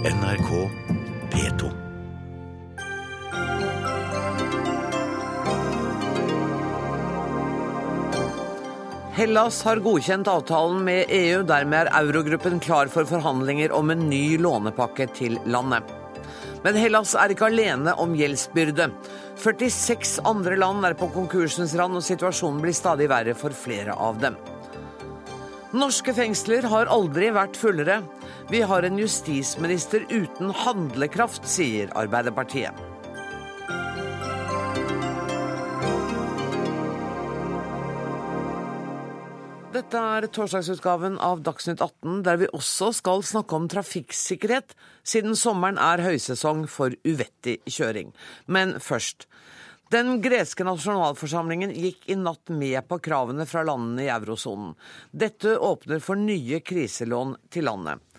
NRK P2. Hellas har godkjent avtalen med EU. Dermed er eurogruppen klar for forhandlinger om en ny lånepakke til landet. Men Hellas er ikke alene om gjeldsbyrde. 46 andre land er på konkursens rand, og situasjonen blir stadig verre for flere av dem. Norske fengsler har aldri vært fullere. Vi har en justisminister uten handlekraft, sier Arbeiderpartiet. Dette er torsdagsutgaven av Dagsnytt 18, der vi også skal snakke om trafikksikkerhet, siden sommeren er høysesong for uvettig kjøring. Men først. Den greske nasjonalforsamlingen gikk i natt med på kravene fra landene i eurosonen. Dette åpner for nye kriselån til landet.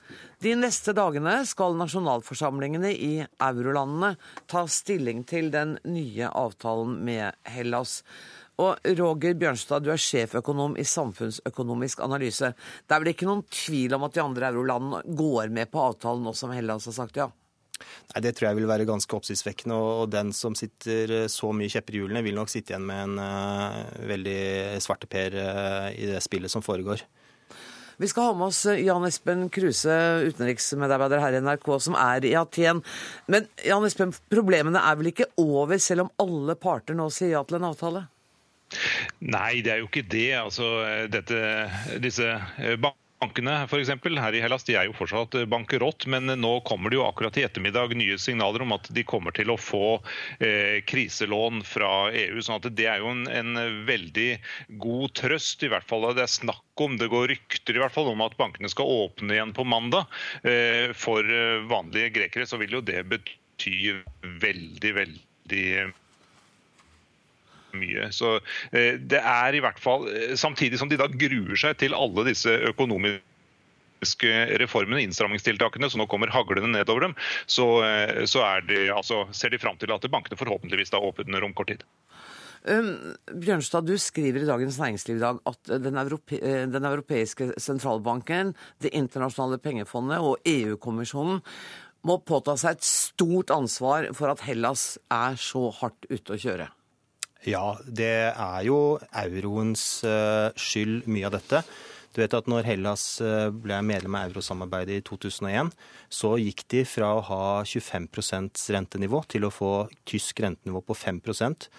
De neste dagene skal nasjonalforsamlingene i eurolandene ta stilling til den nye avtalen med Hellas. Og Roger Bjørnstad, du er sjeføkonom i Samfunnsøkonomisk analyse. Det er vel ikke noen tvil om at de andre eurolandene går med på avtalen nå som Hellas har sagt ja? Nei, Det tror jeg vil være ganske oppsiktsvekkende. Og den som sitter så mye kjepper i hjulene, vil nok sitte igjen med en uh, veldig svarteper uh, i det spillet som foregår. Vi skal ha med oss Jan Espen Kruse, utenriksmedarbeider her i NRK, som er i Aten. Men Jan Espen, problemene er vel ikke over, selv om alle parter nå sier ja til en avtale? Nei, det er jo ikke det. Altså, dette, disse eh, Bankene for eksempel, her i Hellas de er jo fortsatt bankerott, men nå kommer det jo akkurat i ettermiddag nye signaler om at de kommer til å få eh, kriselån fra EU. sånn at Det er jo en, en, veldig god trøst. i hvert fall Det er snakk om, det går rykter i hvert fall om at bankene skal åpne igjen på mandag. Eh, for eh, vanlige grekere så vil jo det bety veldig, veldig mye. Så eh, det er i hvert fall, eh, Samtidig som de da gruer seg til alle disse økonomiske reformene, innstrammingstiltakene, som nå kommer haglende nedover dem, så, eh, så de, altså, ser de fram til at bankene forhåpentligvis da åpner om kort tid. Um, Bjørnstad, du skriver i Dagens Næringsliv i dag at den, europe den europeiske sentralbanken, Det internasjonale pengefondet og EU-kommisjonen må påta seg et stort ansvar for at Hellas er så hardt ute å kjøre. Ja, det er jo euroens eh, skyld, mye av dette. Du vet at når Hellas eh, ble medlem av eurosamarbeidet i 2001, så gikk de fra å ha 25% rentenivå til å få tysk rentenivå på 5%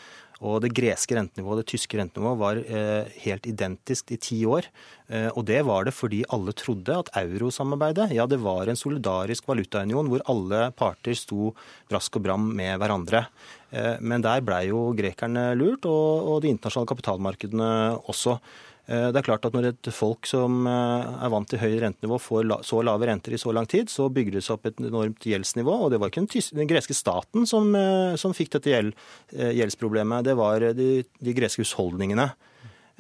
og det greske rentenivået og det tyske rentenivået var eh, helt identisk i ti år. Eh, og det var det fordi alle trodde at eurosamarbeidet ja, det var en solidarisk valutaunion hvor alle parter sto brask og bram med hverandre. Eh, men der blei jo grekerne lurt, og, de internasjonale kapitalmarkedene også. Eh, det er klart at Når et folk som eh, er vant til høyt rentenivå får så lave renter i så lang tid, så bygger det seg opp et enormt gjeldsnivå. og Det var ikke den, greske staten som, som fikk dette gjeldsproblemet, det var de, de greske husholdningene.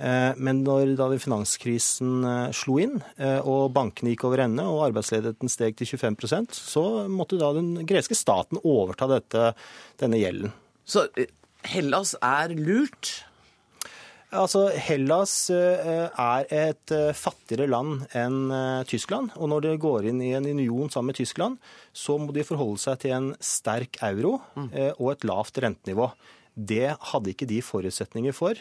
Men når da finanskrisen slo inn, og bankene gikk over ende og arbeidsledigheten steg til 25% så måtte da den greske staten overta dette, denne gjelden. Så Hellas er lurt? Altså, Hellas eh, er et eh, fattigere land enn eh, Tyskland. Og når det går inn i en union sammen med Tyskland, så må de forholde seg til en sterk euro mm. og et lavt rentenivå. Det hadde ikke de forutsetninger for.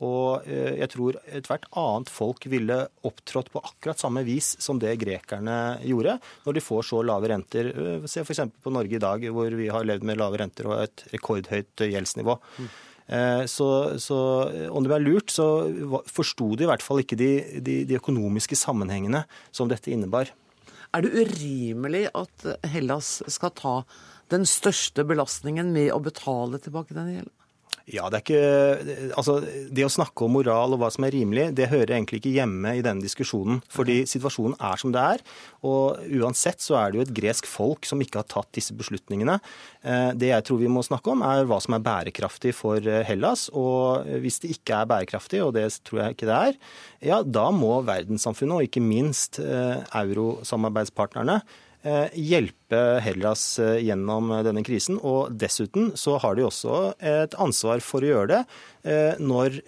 Og jeg tror ethvert annet folk ville opptrådt på akkurat samme vis som det grekerne gjorde, når de får så lave renter. Se f.eks. på Norge i dag, hvor vi har levd med lave renter og et rekordhøyt gjeldsnivå. Mm. Eh, så, så, om det var lurt, så forsto de i hvert fall ikke de, de, de økonomiske sammenhengene som dette innebar. Er det urimelig at Hellas skal ta den største belastningen med å betale tilbake denne gjelden? Ja, det er ikke Altså, det å snakke om moral og hva som er rimelig, det hører egentlig ikke hjemme i denne diskusjonen. Fordi situasjonen er som det er. Og uansett så er det jo et gresk folk som ikke har tatt disse beslutningene. Eh, det jeg tror vi må snakke om, er hva som er bærekraftig for eh, Hellas. Og hvis det ikke er bærekraftig, og det tror jeg ikke det er, ja, da må verdenssamfunnet, og ikke minst eh, eurosamarbeidspartnerne, hjelpe hjelpe Hellas gjennom denne krisen. Og dessuten så har de også et ansvar for å gjøre det når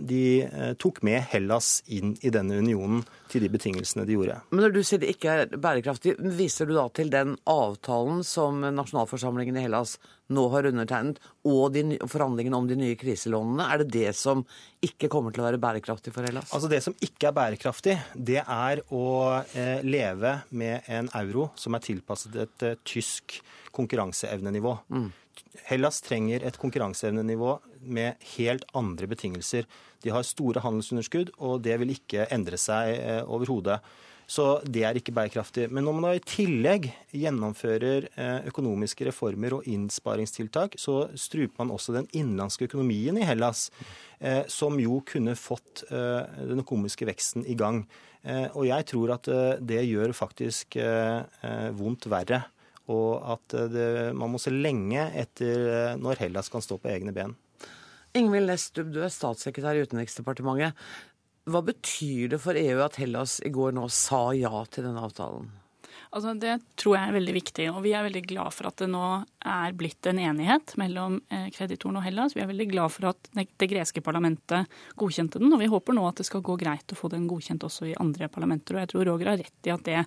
de tok med Hellas inn i denne unionen til de betingelsene de gjorde. Men når du sier det ikke er bærekraftig, viser du da til den avtalen som nasjonalforsamlingen i Hellas nå har undertegnet, og forhandlingene om de nye kriselånene? Er det det som ikke kommer til å være bærekraftig for Hellas? Altså Det som ikke er bærekraftig, det er å eh, leve med en euro som er tilpasset et eh, tysk konkurranseevnenivå. Mm. Hellas trenger et konkurranseevnenivå med helt andre betingelser. De har store handelsunderskudd, og det vil ikke endre seg eh, overhodet. Så det er ikke bærekraftig. Men når man da i tillegg gjennomfører eh, økonomiske reformer og innsparingstiltak, så struper man også den innenlandske økonomien i Hellas, eh, som jo kunne fått den økonomiske veksten i gang. Og jeg tror at det gjør faktisk vondt verre. Og at det, man må se lenge etter når Hellas kan stå på egne ben. Ingvild Lestrup, du er statssekretær i Utenriksdepartementet. Hva betyr det for EU at Hellas i går nå sa ja til denne avtalen? Altså, det tror jeg er veldig viktig. Og vi er veldig glad for at det nå er blitt en enighet mellom eh, kreditoren og Hellas. Vi er veldig glad for at det greske parlamentet godkjente den, og vi håper nå at det skal gå greit å få den godkjent også i andre parlamenter. Og jeg tror Roger har rett i at det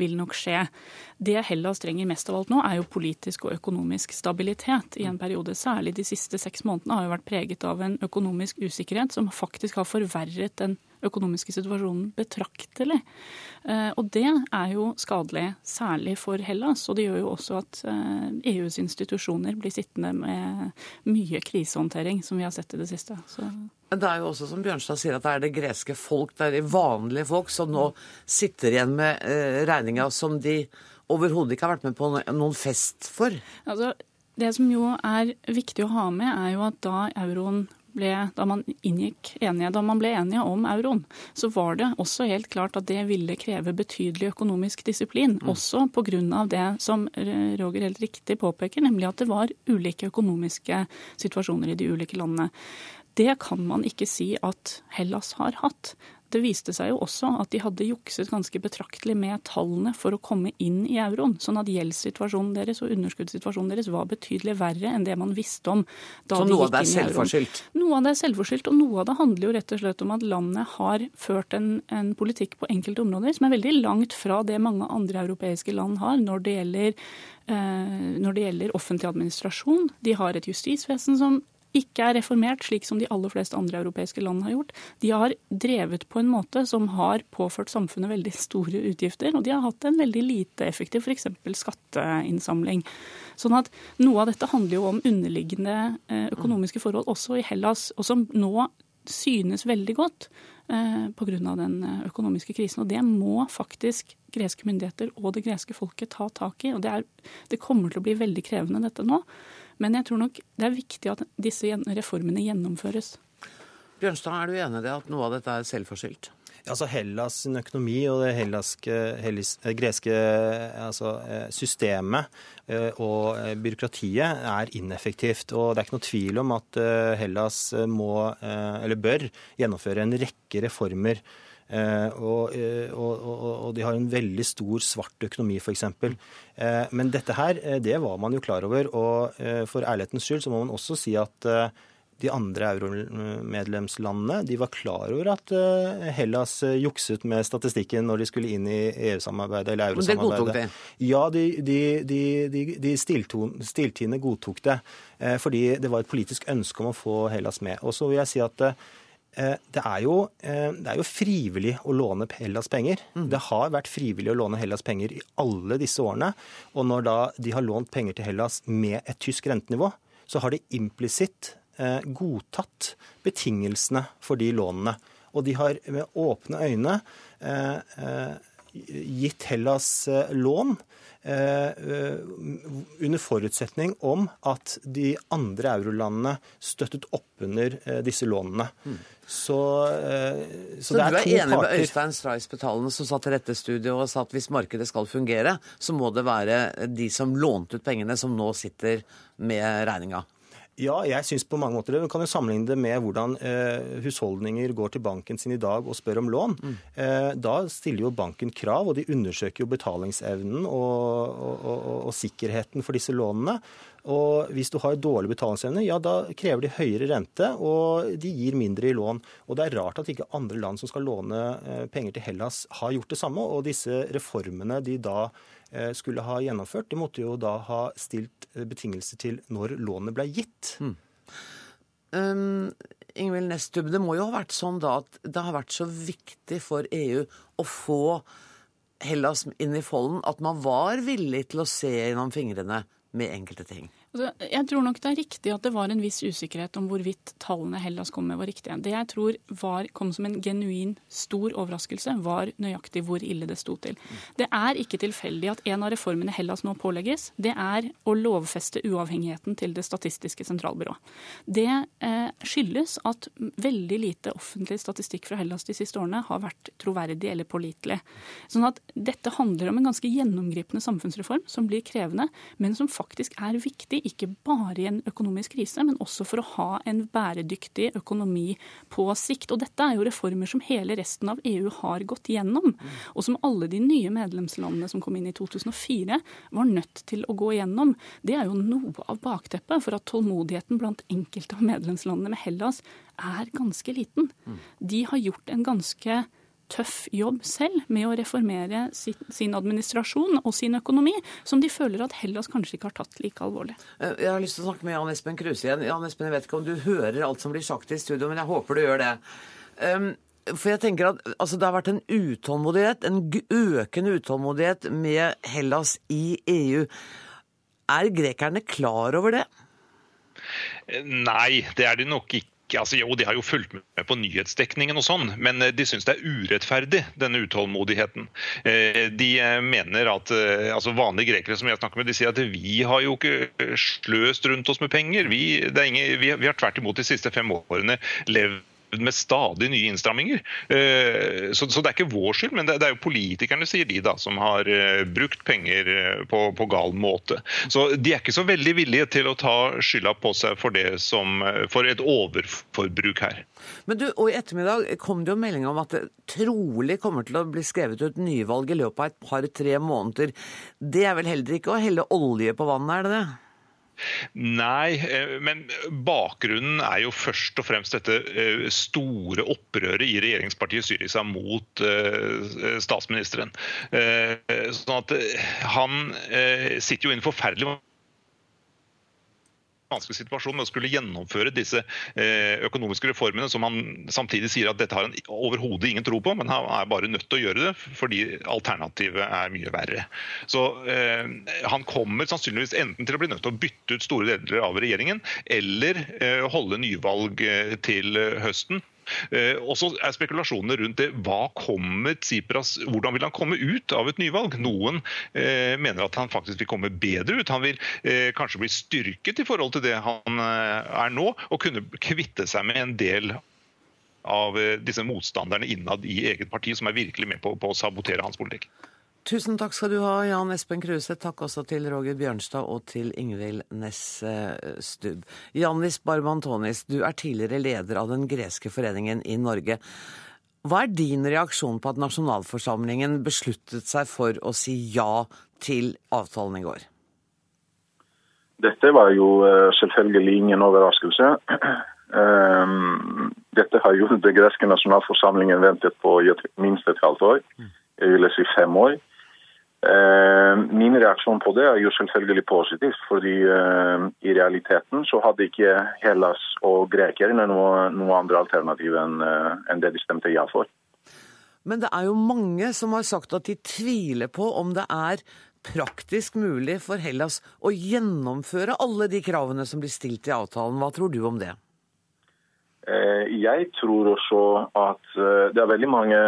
vil nok skje. Det Hellas trenger mest av alt nå, er jo politisk og økonomisk stabilitet i en periode. Særlig de siste seks månedene har jo vært preget av en økonomisk usikkerhet som faktisk har forverret den økonomiske situasjonen betraktelig. Eh, og det er jo skadelig, særlig for Hellas. Og det gjør jo også at EUs eh, e institusjoner blir sittende med mye krisehåndtering, som vi har sett i det siste. Så det er jo også som Bjørnstad sier, at det er det greske folk, det er de vanlige folk, som nå sitter igjen med eh, regninga som de overhodet ikke har vært med på noen fest for. Altså, det som jo er viktig å ha med, er jo at da euroen ble, da man inngikk enige, da man ble enige om euroen, så var det også helt klart at det ville kreve betydelig økonomisk disiplin. Mm. Også pga. det som Roger helt riktig påpeker, nemlig at det var ulike økonomiske situasjoner i de ulike landene. Det kan man ikke si at Hellas har hatt. Det viste seg jo også at de hadde jukset ganske betraktelig med tallene for å komme inn i euroen. Sånn at gjeldssituasjonen deres og underskuddssituasjonen deres var betydelig verre enn det man visste om da Så de gikk inn i euroen. Så noe av det er selvforskyldt? Noe av det er selvforskyldt, og noe av det handler jo rett og slett om at landet har ført en, en politikk på enkelte områder som er veldig langt fra det mange andre europeiske land har når det gjelder eh, når det gjelder offentlig administrasjon. De har et justisvesen som ikke er reformert, slik som de aller fleste andre europeiske land har gjort. De har drevet på en måte som har påført samfunnet veldig store utgifter, og de har hatt en veldig lite effektiv f.eks. skatteinnsamling. Sånn at Noe av dette handler jo om underliggende eh, økonomiske forhold også i Hellas, og som nå synes veldig godt eh, pga. den eh, økonomiske krisen. Og det må faktisk greske myndigheter og det greske folket ta tak i. Og det, er, det kommer til å bli veldig krevende dette nå. Men jeg tror nok det er viktig at disse reformene gjennomføres. Bjørnstad, er du enig i det at noe av dette er selvforskyldt? Altså Hellas' økonomi og det hellaske, hellis, eh, greske altså, eh, systemet eh, og byråkratiet er ineffektivt. Og det er ikke noe tvil om at Hellas må, eller bør, gjennomføre en rekke reformer og, eh, og, og, og, de har en veldig stor svart økonomi, f.eks. Eh, men dette her, det var man jo klar over. Og for ærlighetens skyld så må man også si at de andre euromedlemslandene de var klar over at Hellas jukset med statistikken når de skulle inn i EU-samarbeidet eller eurosamarbeidet. Men det godtok det? Ja, de, de, de, de stilltiende godtok det. Fordi det var et politisk ønske om å få Hellas med. Og så vil jeg si at Eh, det er, jo, eh, det er, jo, frivillig å låne Hellas penger. Mm. Det har vært frivillig å låne Hellas penger i alle disse årene. Og når da de har lånt penger til Hellas med et tysk rentenivå, så har de implisitt eh, godtatt betingelsene for de lånene. Og de har med åpne øyne gitt Hellas lån Eh, eh, under forutsetning om at de andre eurolandene støttet opp under eh, disse lånene. Mm. Så, så, så, det er, du er enig parter. med Øystein Stray Spetalen som satt i dette studioet og sa at hvis markedet skal fungere, så må det være de som lånte ut pengene, som nå sitter med regninga? Ja, jeg syns på mange måter det. Vi kan jo sammenligne det med hvordan eh, husholdninger går til banken sin i dag og spør om lån. Mm. Eh, da stiller jo banken krav, og de undersøker jo betalingsevnen og, og, og, og, sikkerheten for disse lånene. Og hvis du har dårlig betalingsevne, ja da krever de høyere rente, og de gir mindre i lån. Og det er rart at ikke andre land som skal låne eh, penger til Hellas, har gjort det samme. Og disse reformene de da Eh, skulle ha gjennomført. De måtte jo da ha stilt eh, betingelser til når lånet ble gitt. Mm. Um, Ingvild Nestub, det må jo ha vært sånn da at det har vært så viktig for EU å få Hellas inn i folden at man var villig til å se gjennom fingrene med enkelte ting? Altså, jeg tror nok det er riktig at det var en viss usikkerhet om hvorvidt tallene Hellas kom med var riktige. Det jeg tror var, kom som en genuin stor overraskelse, var nøyaktig hvor ille det sto til. Det er ikke tilfeldig at en av reformene Hellas nå pålegges, det er å lovfeste uavhengigheten til det statistiske sentralbyrået. Det eh, skyldes at veldig lite offentlig statistikk fra Hellas de siste årene har vært troverdig eller pålitelig. Sånn at dette handler om en ganske gjennomgripende samfunnsreform som blir krevende, men som faktisk er viktig ikke bare i en økonomisk krise, men også for å ha en bæredyktig økonomi på sikt. Og dette er jo reformer som hele resten av EU har gått gjennom, og som alle de nye medlemslandene som kom inn i 2004, var nødt til å gå gjennom. Det er jo noe av bakteppet for at tålmodigheten blant enkelte av medlemslandene med Hellas er ganske liten. De har gjort en ganske tøff jobb selv med å reformere sin administrasjon og sin økonomi, som de føler at Hellas kanskje ikke har tatt like alvorlig. Eh, jeg har lyst til å snakke med Jan Espen Kruse igjen. Jan Espen, Jeg vet ikke om du hører alt som blir sagt i studio, men jeg håper du gjør det. Um, for jeg tenker at altså, Det har vært en utålmodighet, en økende utålmodighet med Hellas i EU. Er grekerne klar over det? Nei, det er de nok ikke altså Jo, de har jo fulgt med på nyhetsdekningen og sånn, men eh, de syns det er urettferdig, denne utålmodigheten. Eh, de eh, mener at altså Vanlige grekere som jeg snakker med, de sier at vi har jo ikke sløst rundt oss med penger. Vi, ingen, vi har tvert imot de siste fem årene levd med stadig nye innstramminger. Eh, så, det er ikke vår skyld, men det, er jo politikerne, sier de, da, som har eh, brukt penger eh, på, på gal måte. Så de er ikke så veldig villige til å ta skylda på seg for, det som, for et overforbruk her. Men du, og I ettermiddag kom det jo melding om at det trolig kommer til å bli skrevet ut nyvalg i løpet av et par-tre måneder. Det er vel heller ikke å helle olje på vannet, er det det? Nei, eh, men bakgrunnen er jo først og fremst dette eh, store opprøret i regjeringspartiet Syriza mot eh, statsministeren. Sånn at han sitter jo i forferdelig vanskelig situasjon med å skulle gjennomføre disse eh, økonomiske reformene, som han samtidig sier at dette har han overhodet ingen tro på, men han er bare nødt til å gjøre det fordi alternativet er mye verre. Så eh, Han kommer sannsynligvis enten til å bli nødt til å bytte ut store deler av regjeringen, eller eh, holde nyvalg til høsten. Eh, og så er spekulasjonene rundt det. Hva kommer Tsipras, Hvordan vil han komme ut av et nyvalg? Noen eh, mener at han faktisk vil komme bedre ut. Han vil eh, kanskje bli styrket i forhold til det han eh, er nå, og kunne kvitte seg med en del av eh, disse motstanderne innad i eget parti, som er virkelig med på, på å sabotere hans politikk. Tusen takk skal du ha, Jan Espen Kruse. Takk også til Roger Bjørnstad og til Ingvild Næss Stubb. Jannis Barbantonis, du er tidligere leder av den greske foreningen i Norge. Hva er din reaksjon på at nasjonalforsamlingen besluttet seg for å si ja til avtalen i går? Dette var jo eh, selvfølgelig ingen overraskelse. Ehm, dette har jo den greske nasjonalforsamlingen ventet på minst et halvt år. Jeg vil si fem år. Eh, min reaksjon på det er jo selvfølgelig positivt, fordi uh, i realiteten så hadde ikke Hellas og grekerne noe, noe andre alternativ enn uh, det de stemte ja for. Men det er jo mange som har sagt at de tviler på om det er praktisk mulig for Hellas å gjennomføre alle de kravene som blir stilt i avtalen. Hva tror du om det? Jeg tror også at det er veldig mange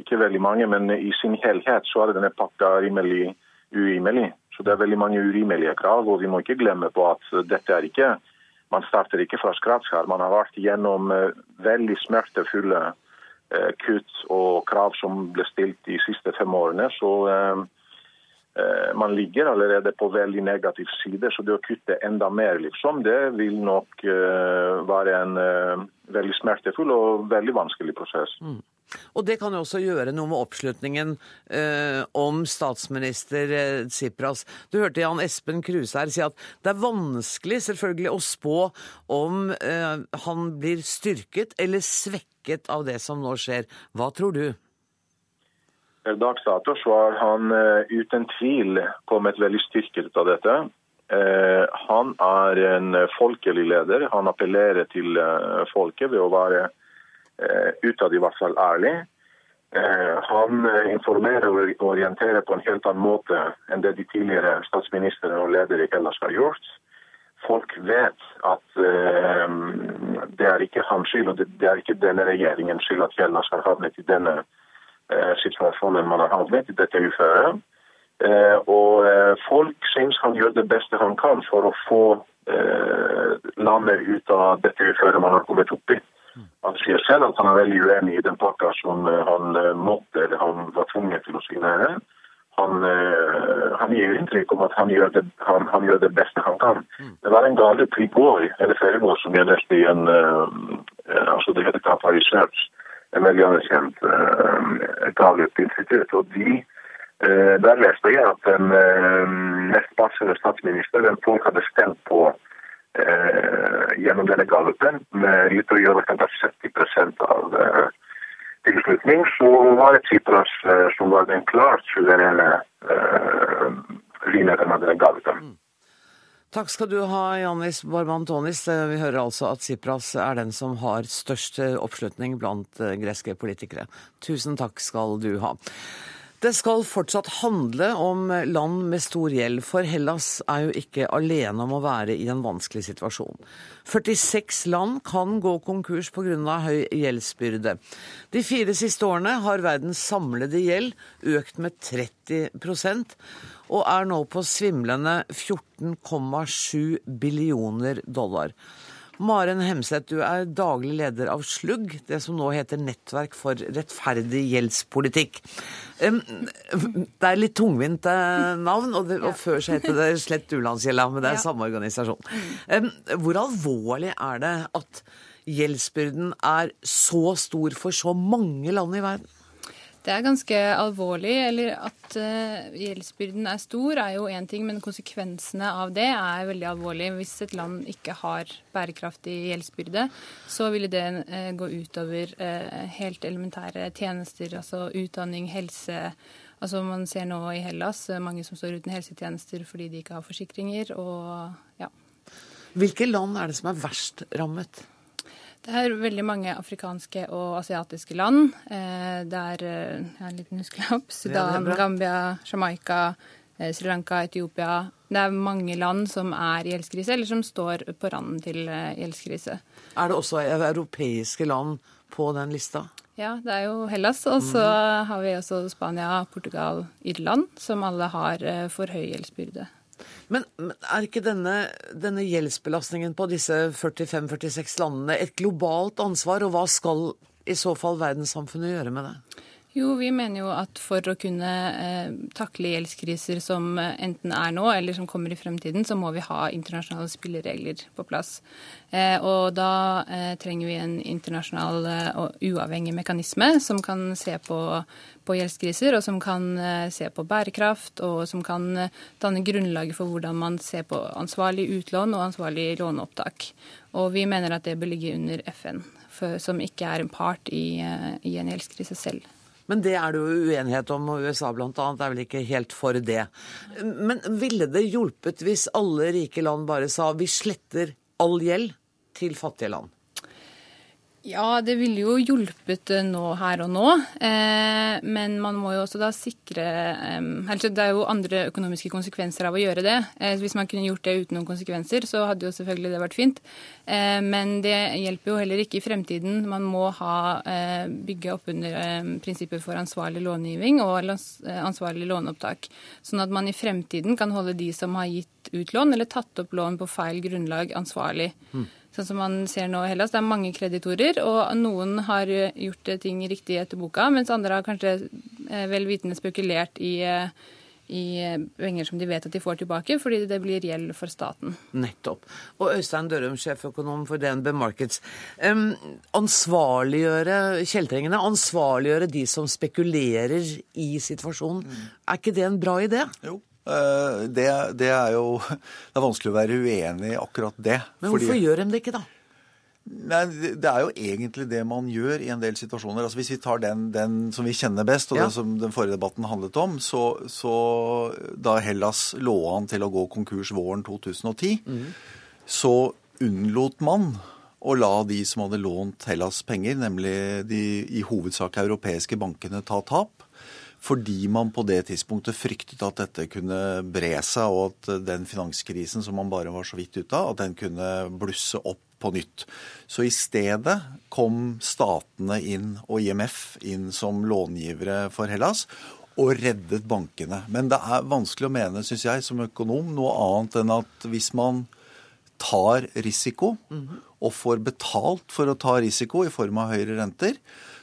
ikke veldig mange, men i sin helhet så er denne pakka rimelig urimelig. Så det er veldig mange urimelige krav, og vi må ikke glemme på at dette er ikke Man starter ikke fra scratch her. Man har vært gjennom eh, veldig smertefulle eh, kutt og krav som ble stilt de siste fem årene. Så eh, man ligger allerede på veldig negativ side, så det å kutte enda mer, liksom, det vil nok være en veldig smertefull og veldig vanskelig prosess. Mm. Og det kan jo også gjøre noe med oppslutningen eh, om statsminister eh, Tsipras. Du hørte Jan Espen Kruse her si at det er vanskelig selvfølgelig å spå om eh, han blir styrket eller svekket av det som nå skjer. Hva tror du? Dato så har han uh, uten tvil kommet veldig styrket ut av dette. Uh, han er en folkelig leder. Han appellerer til uh, folket ved å være Eh, utad i hvert fall ærlig. Eh, han eh, informerer og orienterer på en helt annen måte enn det de tidligere statsministrene og ledere i Hellas har gjort. Folk vet at det er ikke hans skyld, og det er ikke denne regjeringens skyld at Hellas har havnet i denne situasjonen man har havnet i dette uføret. og folk syns han gjør det beste han kan for å få landet ut av dette uføret man har kommet opp i. Han sier selv at han er veldig uenig i den pakka som eh, han eh, måtte, eller han var tvunget til å signere. Han, uh, han gir inntrykk om at han gjør, det, han, han gjør, det, beste han kan. Mm. Det var en gallup i går, eller i som jeg leste i en uh, altså Det heter Kappa Research, en veldig anerkjent uh, gallup-institutt. og de der leste jeg at den mest passende statsministeren folk hadde stemt på Eh, gjennom denne gallupen med å gjøre 70 av eh, tilslutning, så var det Tsipras eh, som var den klart suverene vinneren av denne gallupen. Mm. Takk skal du ha, Janis Barbantonis. Vi hører altså at Tsipras er den som har størst oppslutning blant greske politikere. Tusen takk skal du ha. Det skal fortsatt handle om land med stor gjeld, for Hellas er jo ikke alene om å være i en vanskelig situasjon. 46 land kan gå konkurs pga. høy gjeldsbyrde. De fire siste årene har verdens samlede gjeld økt med 30% og er nå på svimlende 14,7 billioner dollar. Maren Hemseth, du er daglig leder av Slugg, det som nå heter Nettverk for rettferdig gjeldspolitikk. Det er litt tungvint eh, navn, og, det, og før så het det Slett Ulandsgjelda, men det er samme organisasjon. Hvor alvorlig er det at gjeldsbyrden er så stor for så mange land i verden? Det er ganske alvorlig. eller At uh, gjeldsbyrden er stor, er jo én ting, men konsekvensene av det er veldig alvorlig. Hvis et land ikke har bærekraftig gjeldsbyrde, så ville det uh, gå utover uh, helt elementære tjenester, altså utdanning, helse. Altså Man ser nå i Hellas mange som står uten helsetjenester fordi de ikke har forsikringer. og ja. Hvilke land er det som er verst rammet? Det er veldig mange afrikanske og asiatiske land. Eh, det er jeg har en liten huskelapp. Sudan, ja, Gambia, Jamaica, eh, Sri Lanka, Etiopia. Det er mange land som er i gjeldskrise, eller som står på randen til gjeldskrise. Er det også europeiske land på den lista? Ja, det er jo Hellas. Og så mm. har vi også Spania, Portugal, Irland, som alle har for høy gjeldsbyrde. Men, er ikke denne, denne gjeldsbelastningen på disse 45-46 landene et globalt ansvar, og hva skal i så fall verdenssamfunnet gjøre med det? Jo, vi mener jo at for å kunne eh, takle gjeldskriser som eh, enten er nå, eller som kommer i fremtiden, så må vi ha internasjonale spilleregler på plass. Eh, og da eh, trenger vi en internasjonal eh, og uavhengig mekanisme som kan se på, på gjeldskriser, og som kan eh, se på bærekraft, og som kan danne grunnlaget for hvordan man ser på ansvarlig utlån og ansvarlig låneopptak. Og vi mener at det bør ligge under FN, for, som ikke er en part i, i en gjeldskrise selv. Men det er det jo uenighet om, og USA bl.a. er vel ikke helt for det. Men ville det hjulpet hvis alle rike land bare sa vi sletter all gjeld til fattige land? Ja, det ville jo hjulpet eh, nå her og nå. Eh, men man må jo også da sikre eh, Det er jo andre økonomiske konsekvenser av å gjøre det. Eh, hvis man kunne gjort det uten noen konsekvenser, så hadde jo selvfølgelig det vært fint. Men det hjelper jo heller ikke i fremtiden. Man må ha, bygge opp under prinsippet for ansvarlig långivning og ansvarlig låneopptak. Sånn at man i fremtiden kan holde de som har gitt ut lån eller tatt opp lån på feil grunnlag, ansvarlig. Mm. Sånn som man ser nå i Hellas, det er mange kreditorer, og noen har gjort ting riktig etter boka, mens andre har kanskje eh, vel vitende spekulert i, eh, i penger som de vet at de får tilbake, fordi det blir gjeld for staten. Nettopp. Og Øystein Dørum, sjeføkonom for DNB Markets. Um, ansvarliggjøre kjeltringene, ansvarliggjøre de som spekulerer i situasjonen. Er ikke det en bra idé? Jo. Eh, Det, det er jo Det er vanskelig å være uenig i akkurat det. Men fordi- hvorfor gjør de det ikke, da? Nei, det er jo egentlig det man gjør i en del situasjoner. Altså Hvis vi tar den, den som vi kjenner best, og Ja. det som den forrige debatten handlet om, så, så da Hellas lå an til å gå konkurs våren 2010, så unnlot man å la de som hadde lånt Hellas penger, nemlig de i hovedsak europeiske bankene, ta tap. Fordi man på det tidspunktet fryktet at dette kunne bre seg, og at den finanskrisen som man bare var så vidt ute av, at den kunne blusse opp på nytt. Så i stedet kom statene inn, og IMF inn som långivere for Hellas, og reddet bankene. Men det er vanskelig å mene, syns jeg, som økonom, noe annet enn at hvis man tar risiko og får betalt for å ta risiko i form av høyere renter,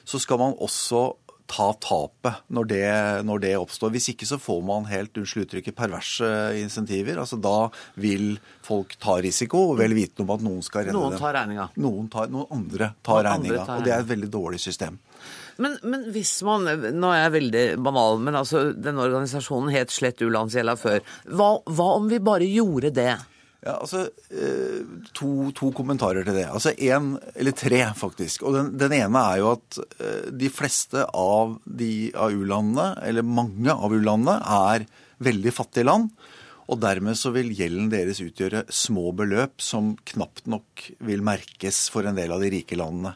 så skal man også ta tapet når det, når det oppstår. Hvis ikke så får man helt unnskyld uttrykket perverse insentiver. Altså Da vil folk ta risiko, vel vitende om at noen skal redde Noen dem. tar regninga. Noen, tar, noen andre tar regninga. Og det er et veldig dårlig system. Men, men hvis man Nå er jeg veldig banal, men altså, denne organisasjonen het slett u-landsgjelda før. Hva, hva om vi bare gjorde det? Ja, altså, eh, to, to kommentarer til det. Altså en, eller tre faktisk. Og den, den ene er jo at eh, de fleste av, de, av u-landene, eller mange av u-landene, er veldig fattige land. Og dermed så vil gjelden deres utgjøre små beløp som knapt nok vil merkes for en del av de rike landene.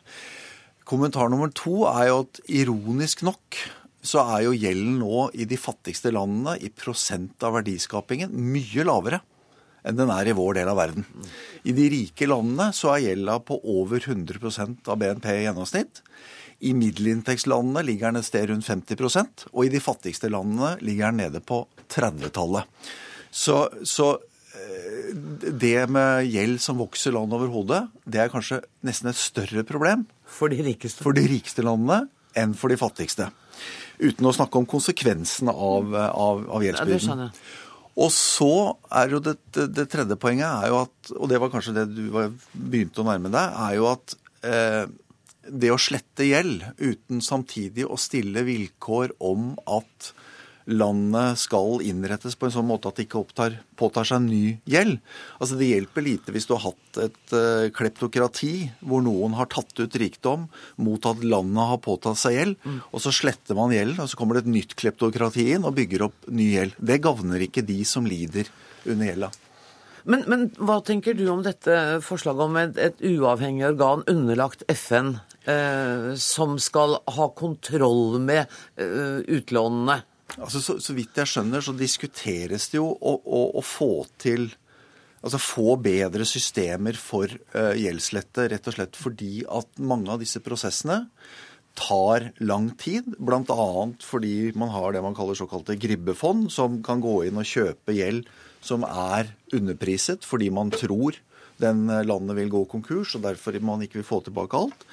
Kommentar nummer to er jo at ironisk nok så er jo gjelden nå i de fattigste landene i prosent av verdiskapingen mye lavere enn den er i vår del av verden. I de rike landene så er gjelda på over 100% av BNP i gjennomsnitt. I middelinntektslandene ligger den et sted rundt 50% og i de fattigste landene ligger den nede på 30-tallet. Så, så eh, det med gjeld som vokser land over hodet, det er kanskje nesten et større problem For de rikeste. for de rikeste landene enn for de fattigste. Uten å snakke om konsekvensene av, av, av Ja, gjeldsbyrden. jeg. Og så er jo det, det, tredje poenget, er jo at, og det var kanskje det du begynte å nærme deg, er jo at eh, det å slette gjeld uten samtidig å stille vilkår om at landet skal innrettes på en sånn måte at det ikke opptar, påtar seg ny gjeld. Altså Det hjelper lite hvis du har hatt et uh, kleptokrati hvor noen har tatt ut rikdom mot at landet har påtatt seg gjeld, og så sletter man gjelden, og så kommer det et nytt kleptokrati inn og bygger opp ny gjeld. Det gagner ikke de som lider under gjelda. Men, men hva tenker du om dette forslaget om et, et uavhengig organ underlagt FN, eh, som skal ha kontroll med eh, utlånene? Altså, så, så vidt jeg skjønner, så diskuteres det jo å, å, å få til Altså få bedre systemer for uh, gjeldslette, rett og slett fordi at mange av disse prosessene tar lang tid. Bl.a. fordi man har det man kaller såkalte gribbefond, som kan gå inn og kjøpe gjeld som er underpriset fordi man tror den eh, landet vil gå konkurs, og derfor man ikke vil få tilbake alt.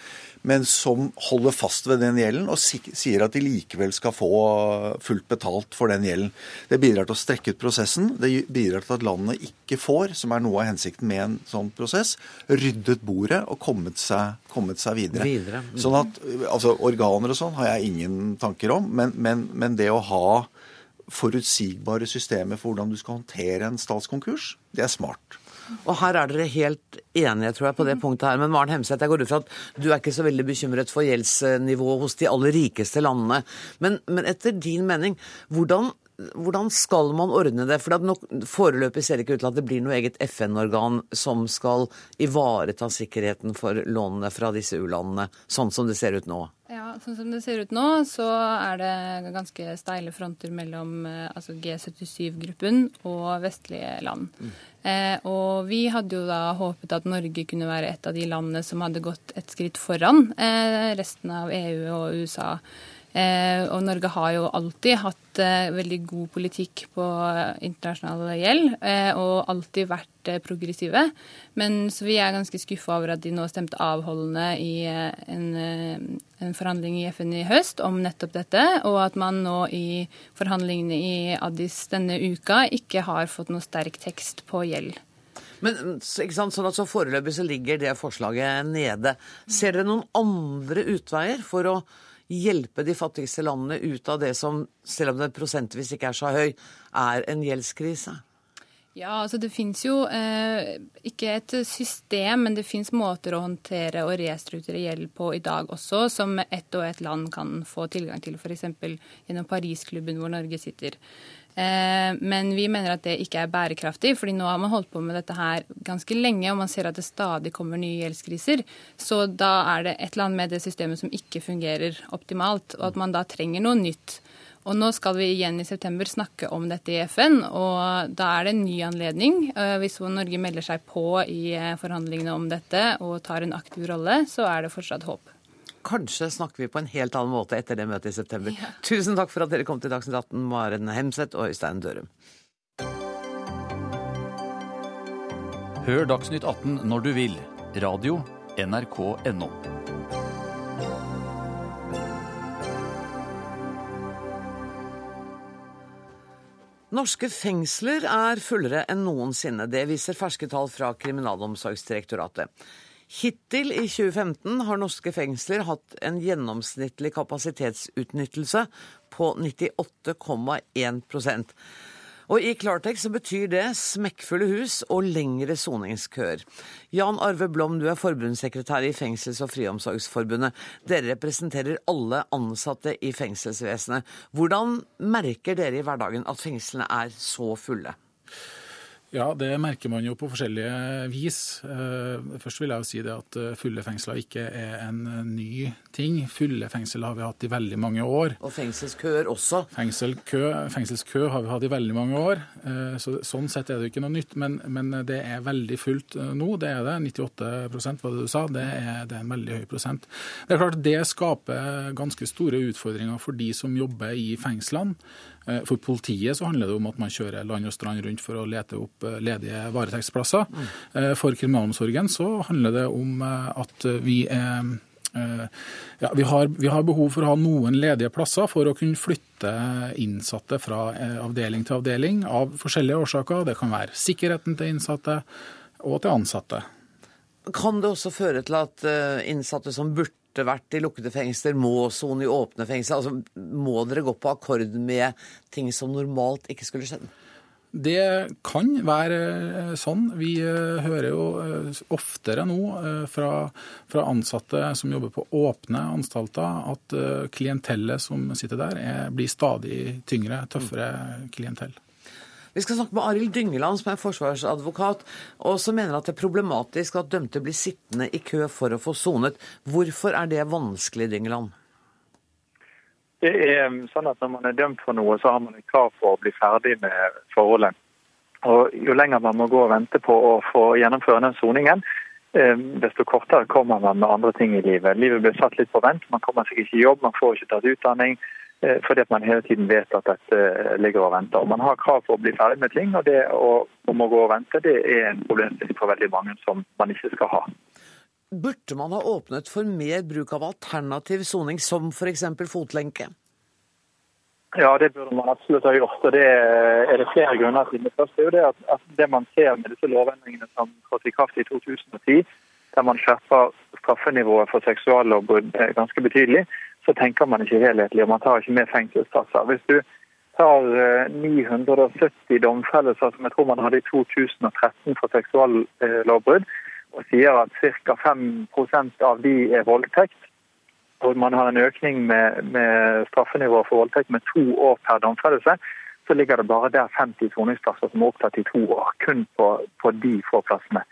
Men som holder fast ved den gjelden og sier at de likevel skal få fullt betalt for den gjelden. Det bidrar til å strekke ut prosessen. Det bidrar til at landet ikke får, som er noe av hensikten med en sånn prosess, ryddet bordet og kommet seg, kommet seg videre. Videre. Mhm. Sånn at, altså Organer og sånn har jeg ingen tanker om, men, men, men det å ha forutsigbare systemer for hvordan du skal håndtere en statskonkurs, det er smart. Og her er dere helt enige, tror jeg, på det punktet her. Men Maren Hemseth, jeg går ut fra at du er ikke så veldig bekymret for gjeldsnivået hos de aller rikeste landene. Men, men etter din mening, hvordan, hvordan skal man ordne det? For nok, foreløpig ser det ikke ut til at det blir noe eget FN-organ som skal ivareta sikkerheten for lånene fra disse u-landene, sånn som det ser ut nå. Ja, sånn som det ser ut nå, så er det ganske steile fronter mellom eh, altså G77-gruppen og vestlige land. Eh, og vi hadde jo da håpet at Norge kunne være et av de landene som hadde gått et skritt foran eh, resten av EU og USA og Norge har jo alltid hatt eh, veldig god politikk på internasjonal gjeld, eh, og alltid vært eh, progressive. Men så vi er ganske skuffa over at de nå stemte avholdende i eh, en, eh, en forhandling i FN i høst om nettopp dette, og at man nå i forhandlingene i Addis denne uka ikke har fått noe sterk tekst på gjeld. Men ikke sant, sånn at så Foreløpig så ligger det forslaget nede. Ser dere noen andre utveier for å hjelpe de fattigste landene ut av det som, selv om det prosentvis ikke er så høy, er en gjeldskrise? Ja, altså Det finnes jo eh, ikke et system, men det finnes måter å håndtere og restrukturere gjeld på i dag også, som ett og ett land kan få tilgang til, f.eks. gjennom Parisklubben hvor Norge sitter. Eh, men vi mener at det ikke er bærekraftig, fordi nå har man holdt på med dette her ganske lenge, og man ser at det stadig kommer nye gjeldskriser. Så da er det et eller annet med det systemet som ikke fungerer optimalt, og at man da trenger noe nytt. Og nå skal vi igjen i september snakke om dette i FN, og da er det en ny anledning. Eh, hvis Norge melder seg på i eh, forhandlingene om dette og tar en aktiv rolle, så er det fortsatt håp. Kanskje snakker vi på en helt annen måte etter det møtet i september. Ja. Tusen takk for at dere kom til Dagsnytt 18, Maren Hemseth og Øystein Dørum. Hør Dagsnytt 18 når du vil. Radio NRK NO. Norske fengsler er fullere enn noensinne. Det viser ferske tall fra Kriminalomsorgsdirektoratet. Hittil i 2015 har norske fengsler hatt en gjennomsnittlig kapasitetsutnyttelse på 98,1% og I klartekst så betyr det smekkfulle hus og lengre soningskøer. Jan Arve Blom, du er forbundssekretær i Fengsels- og friomsorgsforbundet. Dere representerer alle ansatte i fengselsvesenet. Hvordan merker dere i hverdagen at fengslene er så fulle? Ja, det merker man jo på forskjellige vis. Eh, først vil jeg jo si det at eh, fulle fengsler ikke er en eh, ny ting. Fulle fengsel har vi hatt i veldig mange år. Og fengselskøer også? Fengselskø, fengselskø har vi hatt i veldig mange år. Så, sånn sett er det jo ikke noe nytt. Men, men, det er veldig fullt nå. Det er det. 98 var det du sa. Det er, det er en veldig høy prosent. Det er klart det skaper ganske store utfordringer for de som jobber i fengslene. Eh, for politiet så handler det om at man kjører land og strand rundt for å lete opp eh, ledige varetektsplasser. Mm. For kriminalomsorgen så handler det om at vi er ja, vi, har, vi, har, behov for å ha noen ledige plasser for å kunne flytte innsatte fra avdeling til avdeling av forskjellige årsaker. Det kan være sikkerheten til innsatte og til ansatte. Kan det også føre til at innsatte som burde burde vært i lukkede fengsler, må sone i åpne fengsler? Altså, må dere gå på akkord med ting som normalt ikke skulle skjedd? Det kan være eh, sånn. Vi eh, hører jo eh, oftere nå fra, fra ansatte som jobber på åpne anstalter, at klientellet som sitter der, er, blir stadig tyngre, tøffere klientell. Vi skal snakke med Arild Dyngeland, som er forsvarsadvokat, og som mener at det er problematisk at dømte blir sittende i kø for å få sonet. Hvorfor er det vanskelig, Dyngeland? Det er um, sånn at Når man er dømt for noe, så har man et krav for å bli ferdig med forholdet. Og Jo lenger man må gå og vente på å få gjennomføre den soningen, um, desto kortere kommer man med andre ting i livet. Livet blir satt litt på vent, man kommer seg ikke i jobb, man får ikke tatt utdanning. Eh, fordi at man hele tiden vet at dette ligger og venter. Og Man har krav på å bli ferdig med ting, og det å, om å gå og vente det er en problemstilling for veldig mange som man ikke skal ha. Burde man ha åpnet for mer bruk av alternativ soning, som f.eks. fotlenke? Ja, det burde man absolutt ha gjort. og Det er det flere grunner til. Det første er jo det at, at det man ser med disse lovendringene som trådte i kraft i 2010, der man skjerper straffenivået for seksuallovbrudd ganske betydelig, så tenker man ikke helhetlig, og man tar ikke med fengselsplasser. Hvis du tar 970 eh, domfellelser, som jeg tror man hadde i 2013 for seksuallovbrudd, og sier at ca. 5% av de er voldtekt, og man har en økning med, med straffenivået for voldtekt med to år per domfellelse, så ligger det bare der 50 soningsplasser som er opptatt i to år, kun på, på de få plassene.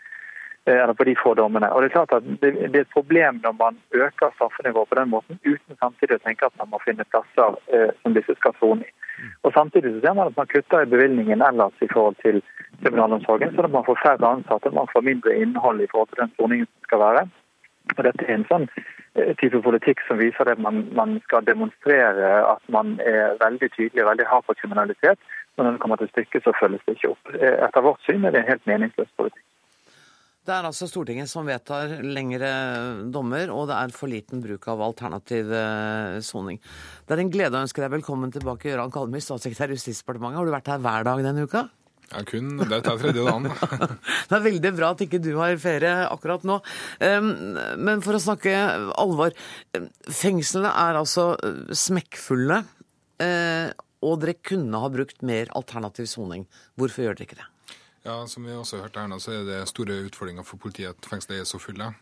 Eh, eller på de få dommene. Og Det er klart at det, er et problem når man øker straffenivået på den måten, uten samtidig å tenke at man må finne plasser eh, som disse skal sone i. Og Samtidig så ser man at man kutter i bevilgningen ellers i forhold til kriminalomsorgen, sånn at man får færre ansatte, man får mindre innhold i forhold til den soningen som skal være. Og Dette er en sånn eh, type politikk som viser at man, man, skal demonstrere at man er veldig tydelig og veldig hard på kriminalitet. Men når det kommer til stykket, så følges det ikke opp. Eh, etter vårt syn er det en helt meningsløs politikk. Det er altså Stortinget som vedtar lengre dommer, og det er for liten bruk av alternativ eh, soning. Det er en glede å ønske deg velkommen tilbake, Gøran Kalmy, statssekretær i Justisdepartementet. Har du vært her hver dag denne uka? Ja, kun. Dette er tredje dagen. det er veldig bra at ikke du har ferie akkurat nå. Men for å snakke alvor. Fengslene er altså smekkfulle, eh, og dere kunne ha brukt mer alternativ soning. Hvorfor gjør dere ikke det? Ja, Som vi også har hørt her nå, så er det store utfordringer for politiet at fengselet er så fulle.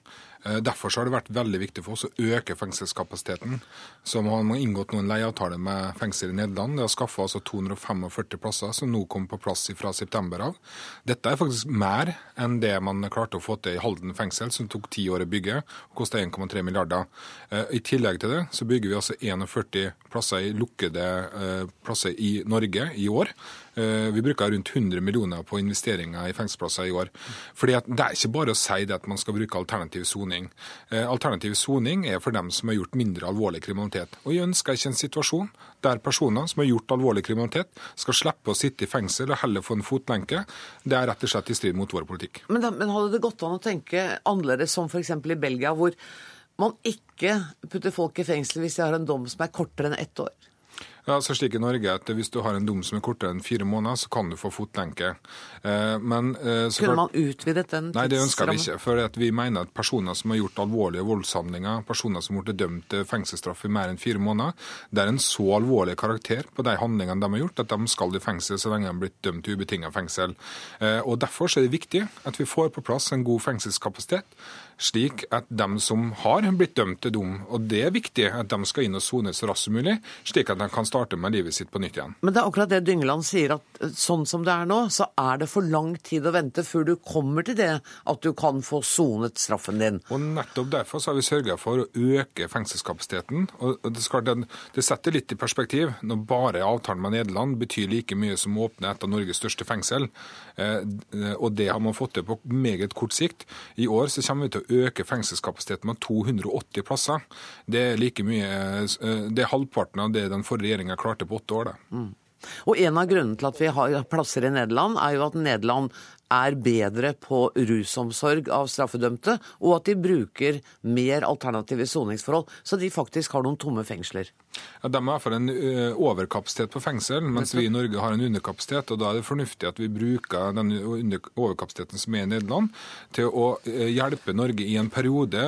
Eh, derfor har det vært veldig viktig for oss å øke fengselskapasiteten. Så har inngått noen leieavtaler med fengsel i Nederland. Det har skaffa altså 245 plasser, som nå kommer på plass fra september av. Dette er faktisk mer enn det man klarte å få til i Halden fengsel, som tok ti år å bygge og kosta 1,3 milliarder. Eh, I tillegg til det så bygger vi altså 41 plasser i lukkede eh, plasser i Norge i år. Vi bruker rundt 100 millioner på investeringer i fengselsplasser i år. Fordi Det er ikke bare å si at man skal bruke alternativ sone soning. Eh, alternativ soning er for dem som har gjort mindre alvorlig kriminalitet. Og Jeg ønsker ikke en situasjon der personer som har gjort alvorlig kriminalitet, skal slippe å sitte i fengsel og heller få en fotlenke. Det er rett og slett i strid mot vår politikk. Men, da, men hadde det gått an å tenke annerledes, som f.eks. i Belgia, hvor man ikke putter folk i fengsel hvis de har en dom som er kortere enn ett år? Ja, så slik i Norge at Hvis du har en dom som er kortere enn fire måneder, så kan du få fotlenke. Eh, men, så, Kunne man utvidet den Nei, det ønsker vi ikke. For vi mener at personer som har gjort alvorlige voldshandlinger, personer som har blitt dømt til fengselsstraff i mer enn fire måneder, det er en så alvorlig karakter på de handlingene de har gjort, at de skal i fengsel så lenge de har blitt dømt til ubetinget fengsel. Eh, og Derfor er det viktig at vi får på plass en god fengselskapasitet slik at de som har blitt dømt til dom, og det er viktig at de skal inn og sone så raskt som mulig, slik at de kan starte med livet sitt på nytt igjen. Men det er akkurat det Dyngeland sier, at eh, sånn som det er nå, så er det for lang tid å vente før du kommer til det at du kan få sonet straffen din. Og nettopp derfor så har vi sørga for å øke fengselskapasiteten. og det, skal, det setter litt i perspektiv når bare avtalen med Nederland betyr like mye som å åpne et av Norges største fengsel. Eh, og det har man fått til på meget kort sikt. I år så kommer vi til å øke fengselskapasiteten med 280 plasser. Det er like mye, eh, det er halvparten av det den forrige regjeringa klarte på åtte år. Mm. Og En av grunnene til at vi har plasser i Nederland, er jo at Nederland er bedre på rusomsorg av straffedømte, og at de bruker mer alternative soningsforhold, så de faktisk har noen tomme fengsler. Ja, de har i hvert fall en overkapasitet på fengsel, mens vi i Norge har en underkapasitet. og Da er det fornuftig at vi bruker den overkapasiteten som er i Nederland, til å hjelpe Norge i en periode.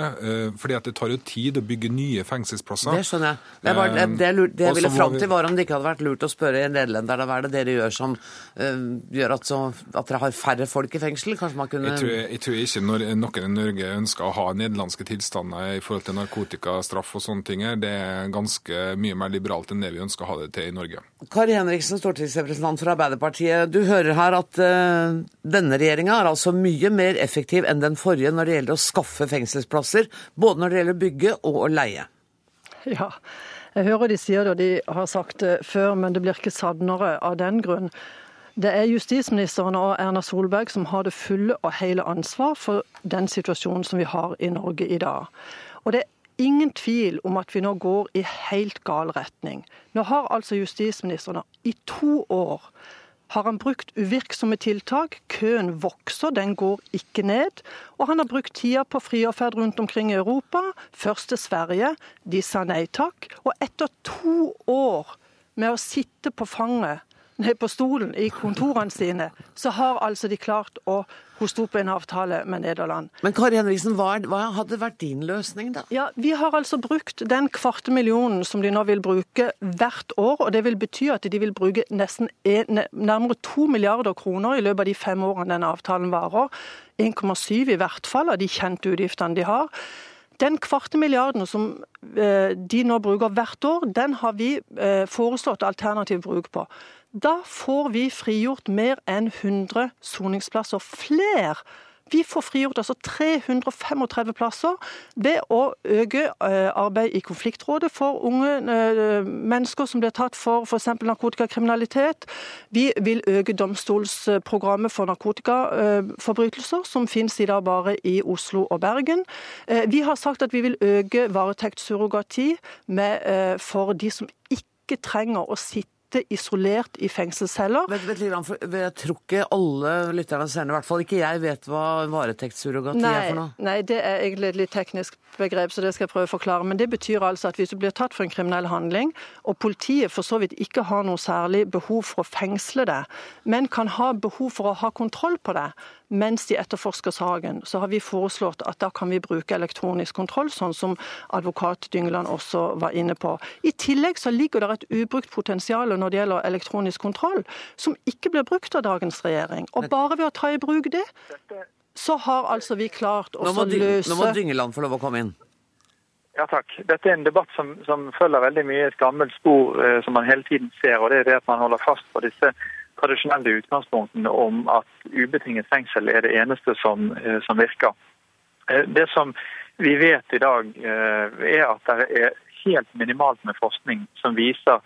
fordi at det tar jo tid å bygge nye fengselsplasser. Det skjønner jeg. Det, var, det, det, det jeg ville fram til, var om det ikke hadde vært lurt å spørre nederlenderne hva er det dere gjør som uh, gjør at, så, at dere har færre folk i fengsel? Kanskje man kunne Jeg tror, jeg tror ikke når noen i Norge ønsker å ha nederlandske tilstander i forhold til narkotikastraff og sånne ting. Det er ganske mye mer liberalt enn det vi ønsker å ha det til i Norge. Kari Henriksen, stortingsrepresentant for Arbeiderpartiet. Du hører her at uh, denne regjeringa er altså mye mer effektiv enn den forrige når det gjelder å skaffe fengselsplasser, både når det gjelder å bygge og å leie. Ja, jeg hører de sier det, og de har sagt det før, men det blir ikke sannere av den grunn. Det er justisministeren og Erna Solberg som har det fulle og hele ansvar for den situasjonen som vi har i Norge i dag. Og det er ingen tvil om at vi nå går i helt gal retning. Nå har altså justisministeren i to år har han brukt uvirksomme tiltak. Køen vokser, den går ikke ned. Og han har brukt tida på friårferd rundt omkring i Europa. Først til Sverige, de sa nei takk. Og etter to år med å sitte på fanget nei, på stolen i kontorene sine, så har altså de klart å hoste opp en avtale med Nederland. Men Kari Henriksen, hva, hva, hadde vært din løsning, da? Ja, Vi har altså brukt den kvarte millionen som de nå vil bruke hvert år. og Det vil bety at de vil bruke nesten en, nærmere to milliarder kroner i løpet av de fem årene denne avtalen varer. 1,7 i hvert fall av de kjente utgiftene de har. Den kvarte milliarden som eh, de nå bruker hvert år, den har vi eh, foreslått alternativ bruk på. Da får vi frigjort mer enn 100 soningsplasser flere Vi får frigjort altså 335 plasser ved å øke eh, arbeid i konfliktrådet for unge eh, mennesker som blir tatt for f.eks. narkotikakriminalitet. Vi vil øke domstolsprogrammet for narkotikaforbrytelser, som finnes i dag bare i Oslo og Bergen. Eh, Vi har sagt at vi vil øke varetektssurrogati eh, for de som ikke trenger å sitte isolert i fengselsceller. Jeg tror ikke alle lytterne og seerne, i hvert fall ikke jeg, vet hva varetektssurrogati er for noe. nei, det er egentlig et litt teknisk begrep, så det skal jeg prøve å forklare. Men det betyr altså at hvis du blir tatt for en kriminell handling, og politiet for så vidt ikke har noe særlig behov for å fengsle deg, men kan ha behov for å ha kontroll på deg mens de etterforsker saken, så har vi foreslått at da kan vi bruke elektronisk kontroll, sånn som advokat Dyngeland også var inne på. I tillegg så ligger det et ubrukt potensial når det gjelder elektronisk kontroll, som ikke blir brukt av dagens regjering. Og bare ved å ta i bruk det, så har altså vi klart å løse nå må Dyngeland få lov å komme inn. Ja, takk. Dette er en debatt som, som følger veldig mye et gammelt spor eh, som man hele tiden ser. og Det er det at man holder fast på disse tradisjonelle utgangspunktene om at ubetinget fengsel er det eneste som, eh, som virker. Eh, det som vi vet i dag, eh, er at det er helt minimalt med forskning som viser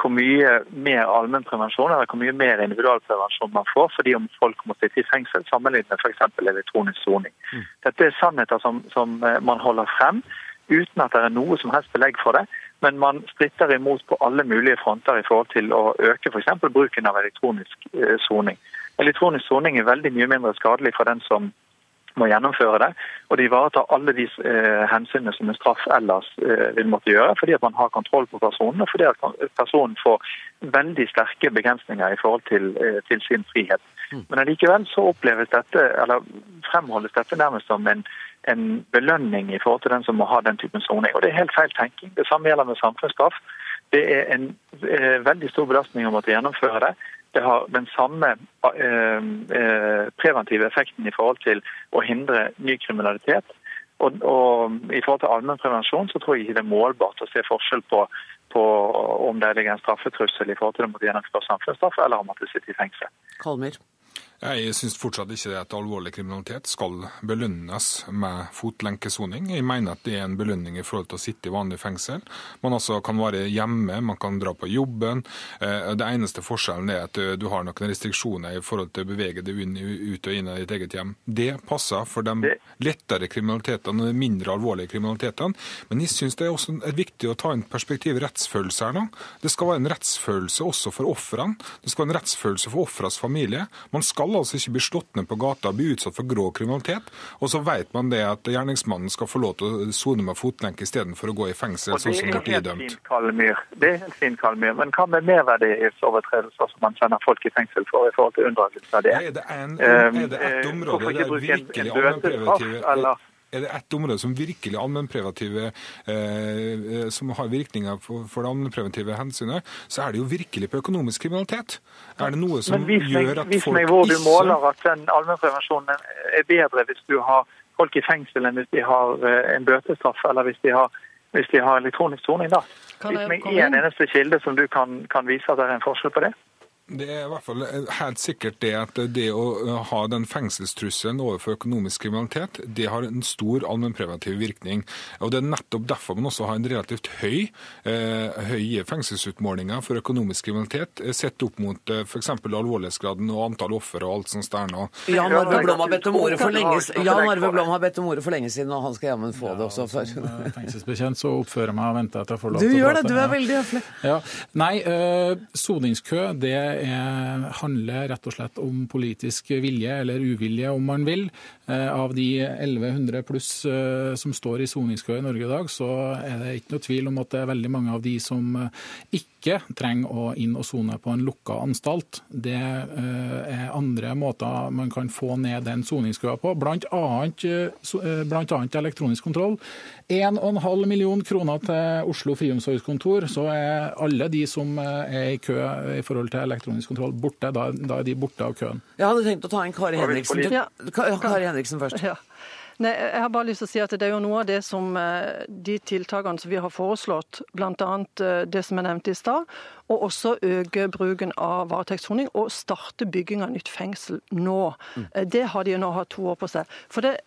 hvor mye mer allmennprevensjon eller hvor mye mer individualprevensjon man får fordi om folk må sitte i fengsel sammenlignet med f.eks. elektronisk soning. Dette er sannheter som, som eh, man holder frem uten at det er noe som helst belegg for det. Men man stritter imot på alle mulige fronter i forhold til å øke f.eks. bruken av elektronisk eh, soning. Elektronisk soning er veldig mye mindre skadelig for den som må gjennomføre det, og det ivaretar alle de eh, hensynene som en straff ellers eh, vil måtte gjøre, fordi at man har kontroll på personen, og fordi at personen får veldig sterke begrensninger i forhold til, eh, til sin frihet. Men allikevel så oppleves dette, eller fremholdes dette nærmest som en, en belønning i forhold til den som må ha den typen soning. Og det er helt feil tenking. Det samme gjelder med samfunnsstraff. Det er en eh, veldig stor belastning å måtte gjennomføre det. Det har den samme eh, eh, preventive effekten i forhold til å hindre ny kriminalitet. Og, og I forhold til allmennprevensjon så tror jeg ikke det er målbart å se forskjell på, på om det ligger en straffetrussel i forhold til om det gjennomføre samfunnsstraff, eller om at det sitter i fengsel. Kalmyr. Jeg syns fortsatt ikke det at alvorlig kriminalitet skal belønnes med fotlenkesoning. Jeg mener at det er en belønning i forhold til å sitte i vanlig fengsel. Man altså kan være hjemme, man kan dra på jobben. Eh, Det eneste forskjellen er at du har noen restriksjoner i forhold til å bevege deg ut og inn av ditt eget hjem. Det passer for de lettere kriminalitetene og de mindre alvorlige kriminalitetene. Men jeg syns det er også viktig å ta inn perspektiv rettsfølelse her nå. Det skal være en rettsfølelse også for ofrene. Det skal være en rettsfølelse for ofrenes familie. Man skal altså ikke bli slått ned på gata og bli utsatt for grå kriminalitet. Og så vet man det at gjerningsmannen skal få lov til å sone med fotlenke istedenfor å gå i fengsel, sånn som ble idømt. Det er helt fint, Kalmyr. Men hva med merverdighetsovertredelser som man sender folk i fengsel for i forhold til unndragelse av det? Er det, en, Um, er det ett eh, område der bruke en- virkelig allmennpreventive eller? Er det ett område som virkelig allmennpreventive eh, som har virkninger for, for det allmennpreventive hensynet, så er det jo virkelig på økonomisk kriminalitet. Er det noe som meg, gjør at vis folk meg hvor du måler at den allmennprevensjonen er bedre hvis du har folk i fengsel enn hvis de har eh, en bøtestraff, eller hvis de har, hvis de har elektronisk soning. da. Kan Vis meg én eneste kilde som du kan, kan vise at det er en forskjell på det. Det er i hvert fall helt sikkert det at det å ha den fengselstrusselen overfor økonomisk kriminalitet, det har en stor allmennpreventiv virkning. Og Det er nettopp derfor man også har en relativt høy, eh, høye fengselsutmålinger for økonomisk kriminalitet, eh, sett opp mot eh, f.eks. alvorlighetsgraden og antall ofre og alt sånt der nå. Jan Arve Blom har bedt om ordet for lenge, Jan Arve Blom har bedt om ordet for lenge siden, og han skal jammen få det også. For. Som eh, fengselsbetjent så oppfører jeg meg og venter til jeg får lov Du til å gjør det, du er veldig høflig. Ja. Nei, øh, soningskø det er, handler rett og slett om politisk vilje, eller uvilje om man vil. Eh, av de 1100 pluss eh, som står i soningskø i Norge i dag, så er det ikke noe tvil om at det er veldig mange av de som eh, ikke trenger å inn og sone på en lukka anstalt. Det er andre måter man kan få ned den soningskøa på, annet elektronisk kontroll. 1,5 million kroner til Oslo friomsorgskontor, så er alle de som eh, er i kø i forhold til elektronisk kontroll, borte. Da, da er de borte av køen. Jeg hadde tenkt å ta inn Kari Henriksen, Ja. Kari Henriksen først. Ja. Nei, jeg har bare lyst til å si at Det er jo noe av det som eh, de tiltakene som vi har foreslått, bl.a. det som jeg nevnte i stad, og også øke bruken av varetektssoning og starte bygging av nytt fengsel nå. Mm. Det har de nå hatt to år på seg. For det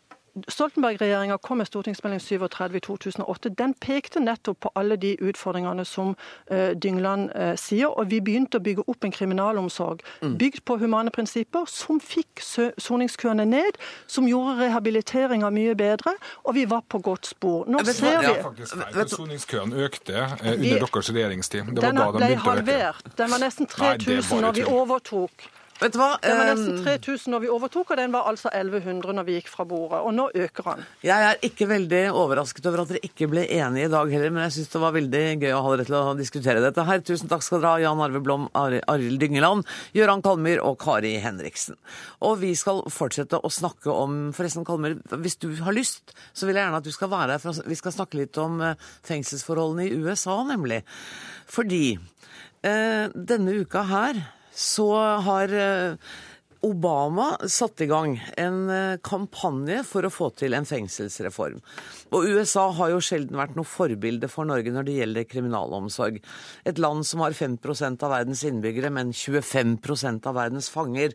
Stoltenberg-regjeringa kom med stortingsmelding 37 i 2008. Den pekte nettopp på alle de utfordringene som uh, Dyngland uh, sier, og vi begynte å bygge opp en kriminalomsorg bygd på humane prinsipper, som fikk soningskøene ned, som gjorde rehabiliteringa mye bedre, og vi var på godt spor. Nå Vet ser vi er faktisk Soningskøen økte eh, under Vi- deres regjeringstid. Det var Den da de ble begynte å øke. halvert. Den var nesten Nei, det er 3000 bare når vi overtok. Vet du hva? Den var nesten 3000 når vi overtok, og den var altså 1100 når vi gikk fra bordet. Og nå øker han. Jeg er ikke veldig overrasket over at dere ikke ble enige i dag heller, men jeg syns det var veldig gøy å ha dere til å diskutere dette her. Tusen takk skal dere ha, Jan Arve Blom, Ari- Arild Dyngeland, Gøran Kalmyr og Kari Henriksen. Og vi skal fortsette å snakke om Forresten, Kalmyr, hvis du har lyst, så vil jeg gjerne at du skal være her, for vi skal snakke litt om eh, fengselsforholdene i USA, nemlig. Fordi eh, denne uka her så har eh, Obama satte i gang en eh, kampanje for å få til en fengselsreform. Og USA har jo sjelden vært noe forbilde for Norge når det gjelder kriminalomsorg. Et land som har 5% av verdens innbyggere, men 25% av verdens fanger.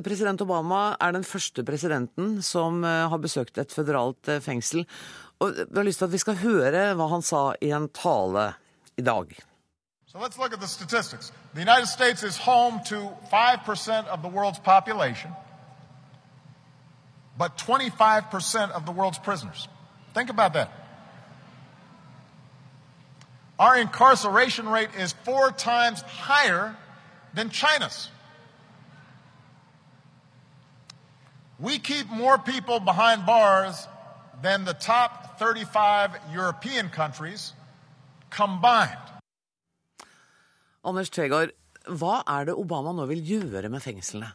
President Obama er den første presidenten som eh, har besøkt et føderalt fengsel. Og vi har lyst til at vi skal høre hva han sa i en tale i dag. So let's look at the statistics. The United States is home to 5% of the world's population, but 25% of the world's prisoners. Think about that. Our incarceration rate is four times higher than China's. We keep more people behind bars than the top 35 European countries combined. Anders Tvegård, hva er det Obama nå vil gjøre med fengslene?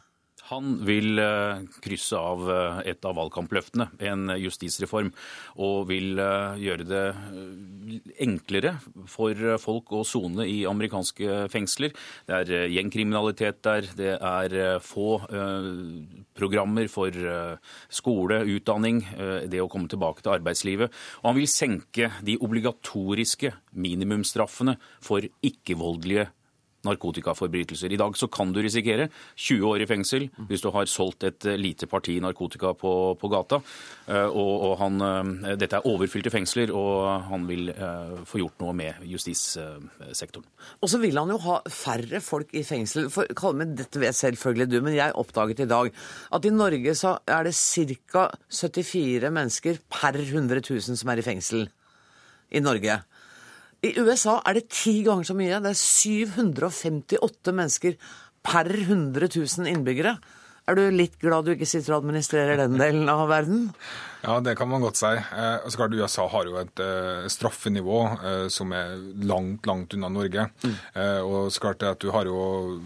Han vil eh, krysse av eh, et av valgkampløftene, en justisreform, og vil eh, gjøre det enklere for folk å sone i amerikanske fengsler. Det er gjengkriminalitet der, det er få programmer for skole, utdanning, det å komme tilbake til arbeidslivet. Og han vil senke de obligatoriske minimumsstraffene for ikke-voldelige narkotikaforbrytelser. I dag så kan du risikere 20 år i fengsel hvis du har solgt et eh, lite parti narkotika på, på gata. Eh, Og, og han, eh, dette er overfylte fengsler, og han vil få gjort noe med justissektoren. Og så vil han jo ha færre folk i fengsel. For, Kalmen, dette vet selvfølgelig du, men jeg oppdaget i dag at i Norge så er det ca. 74 mennesker per 100 000 som er i fengsel. I Norge. I USA er det ti ganger så mye. Det er 758 mennesker per 100 000 innbyggere. Er du litt glad du ikke sitter og administrerer den delen av verden? Ja, det kan man godt si. Eh, så klart USA har jo et eh, straffenivå eh, som er langt, langt unna Norge. Eh, og så klart det at du har jo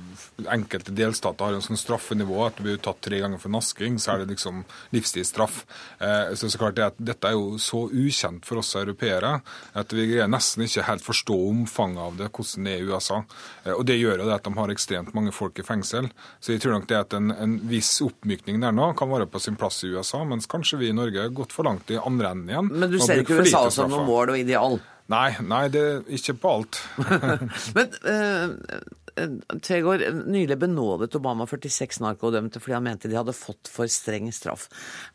Enkelte delstater har jo en sånn straffenivå at du blir tatt tre ganger for nasking, så er det liksom livstidsstraff. Eh, så så klart det at dette er jo så ukjent for oss europeere at vi greier nesten ikke helt forstå omfanget av det, hvordan det er i USA. Eh, og det gjør jo det at de har ekstremt mange folk i fengsel. Så jeg tror nok det at en, en viss oppmykning der nå kan være på sin plass i USA, mens kanskje vi i Norge gått for langt i andre enden igjen. Men du ser ikke USA som noe mål og ideal? Nei, nei, det er ikke på alt. Men uh, eh, Tvegård, nylig benådet Obama 46 narkodømte fordi han mente de hadde fått for streng straff.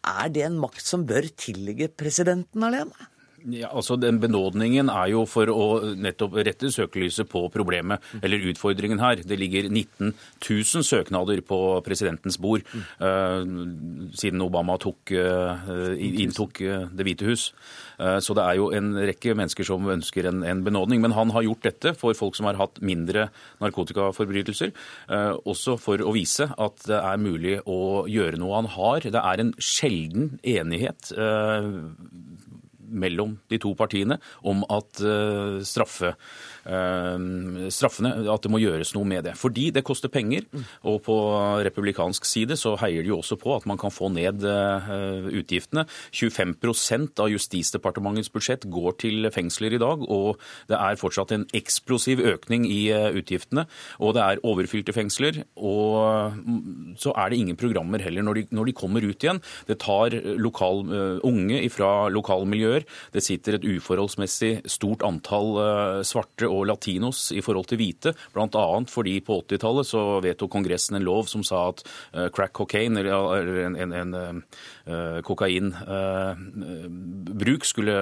Er det en makt som bør tilligge presidenten alene? Ja, altså den Benådningen er jo for å nettopp rette søkelyset på problemet, eller utfordringen her. Det ligger 19 000 søknader på presidentens bord uh, siden Obama tok, uh, inntok uh, Det hvite hus. Så det er jo en rekke mennesker som ønsker en, en benådning. Men han har gjort dette for folk som har hatt mindre narkotikaforbrytelser, også for å vise at det er mulig å gjøre noe han har. Det er en sjelden enighet. Eh, mellom de to partiene om at straffe, straffene at det må gjøres noe med det. Fordi det koster penger, og på republikansk side så heier de jo også på at man kan få ned utgiftene. 25% av Justisdepartementets budsjett går til fengsler i dag, og det er fortsatt en eksplosiv økning i utgiftene. Og det er overfylte fengsler, og mm, så er det ingen programmer heller når de, når de kommer ut igjen. Det tar lokal, unge fra lokalmiljøer. Det sitter et uforholdsmessig stort antall svarte og latinos i forhold til hvite, bl.a. fordi på 80-tallet så vedtok Kongressen en lov som sa at crack cocaine, eller en, en, en uh, kokainbruk, uh, skulle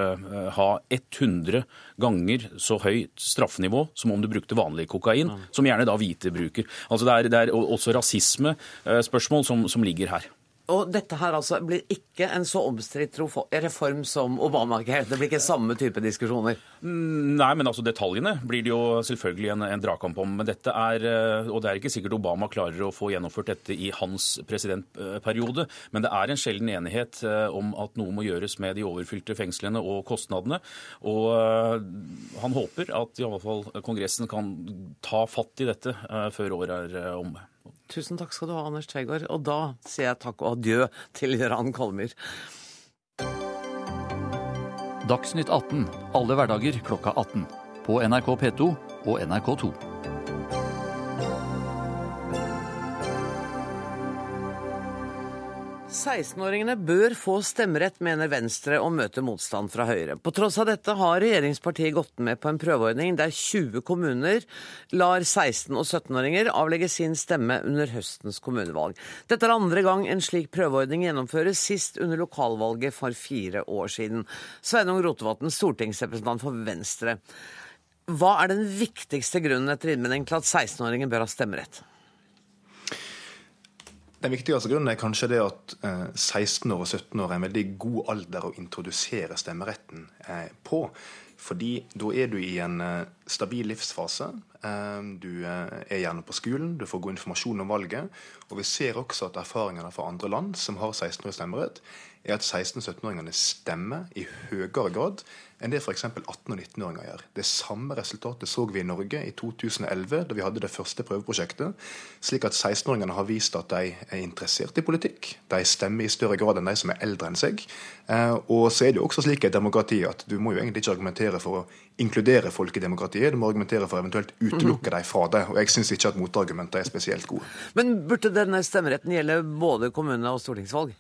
ha 100 ganger så høyt straffenivå som om du brukte vanlig kokain, som gjerne da hvite bruker. Altså det er, det er også rasismespørsmål som, som ligger her. Og dette her altså blir ikke en så omstridt reform som Obamacare. Det blir ikke samme type diskusjoner? Mm, nei, men altså detaljene blir det jo selvfølgelig en, en dragkamp om. Men dette er, eh, og det er ikke sikkert Obama klarer å få gjennomført dette i hans presidentperiode. Men det er en sjelden enighet eh, om at noe må gjøres med de overfylte fengslene og kostnadene. Og eh, han håper at i alle fall Kongressen kan ta fatt i dette før året er omme. Tusen takk skal du ha, Anders Tvegård. Og da sier jeg takk og adjø til Ran Kolmyr. Dagsnytt 18 alle hverdager klokka 18. På NRK P2 og NRK2. 16-åringene bør få stemmerett, mener Venstre og møter motstand fra Høyre. På tross av dette har regjeringspartiet gått med på en prøveordning der 20 kommuner lar 16- og 17-åringer avlegge sin stemme under høstens kommunevalg. Dette er andre gang en slik prøveordning gjennomføres, sist under lokalvalget for fire år siden. Sveinung Rotevatn, stortingsrepresentant for Venstre. Hva er den viktigste grunnen etter innmelding til at 16-åringer bør ha stemmerett? Den viktigste grunnen er kanskje det at 16 år og 17 år er en veldig god alder å introdusere stemmeretten eh, på. Fordi da er du i en eh, stabil livsfase. Eh, du er gjerne på skolen, du får god informasjon om valget. Og vi ser også at erfaringene fra andre land som har 16-årig stemmerett, er at 16-17-åringene stemmer i høyere grad enn det f.eks. 18- og 19-åringer gjør. Det samme resultatet så vi i Norge i 2011, da vi hadde det første prøveprosjektet. Slik at 16-åringene har vist at de er interessert i politikk. De stemmer i større grad enn de som er eldre enn seg. Eh, og så er det jo også slik i demokrati at du må jo egentlig ikke argumentere for å inkludere folk i demokratiet, du må argumentere for å eventuelt utelukke dem fra det. Og jeg syns ikke at motargumenter er spesielt gode. Men burde denne stemmeretten gjelde både kommune- og stortingsvalg?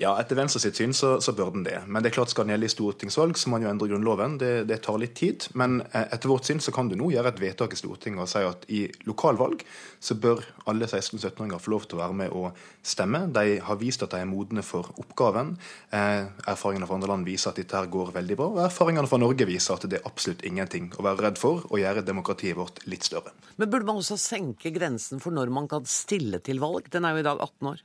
Ja, etter Venstre sitt syn så, så, bør den det. Men det er klart skal den gjelde i stortingsvalg, så må man jo endre Grunnloven. Det, det, tar litt tid. Men eh, etter vårt syn så kan du nå gjøre et vedtak i Stortinget og si at i lokalvalg så bør alle 16-17-åringer få lov til å være med og stemme. De har vist at de er modne for oppgaven. Eh, erfaringene fra andre land viser at dette her går veldig bra. Og erfaringene fra Norge viser at det er absolutt ingenting å være redd for å gjøre demokratiet vårt litt større. Men burde man også senke grensen for når man kan stille til valg? Den er jo i dag 18 år.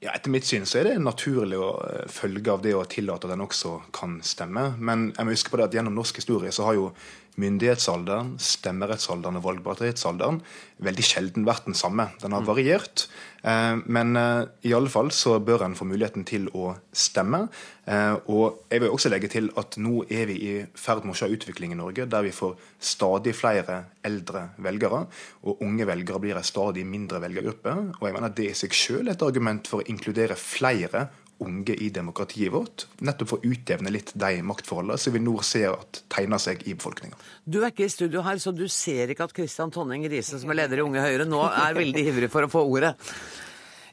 Ja, Etter mitt syn så er det naturlig å eh, følge av det å tillate at den også kan stemme. Men jeg må huske på det at gjennom norsk historie så har jo myndighetsalderen, stemmerettsalderen og valgbarhetsalderen veldig sjelden vært den samme. Den har mm. variert. Eh, men eh, i alle fall så bør en få muligheten til å stemme. Eh, og jeg vil også legge til at nå er vi i ferd med å se utvikling i Norge der vi får stadig flere eldre velgere, og unge velgere blir en stadig mindre velgergruppe. Og jeg mener at det i seg selv er et argument for å inkludere flere unge i demokratiet vårt, nettopp for å utjevne litt de maktforholdene som vi nå ser at tegner seg i befolkninga. Du er ikke i studio her, så du ser ikke at Kristian Tonning Riise, som er leder i Unge Høyre, nå er veldig ivrig for å få ordet.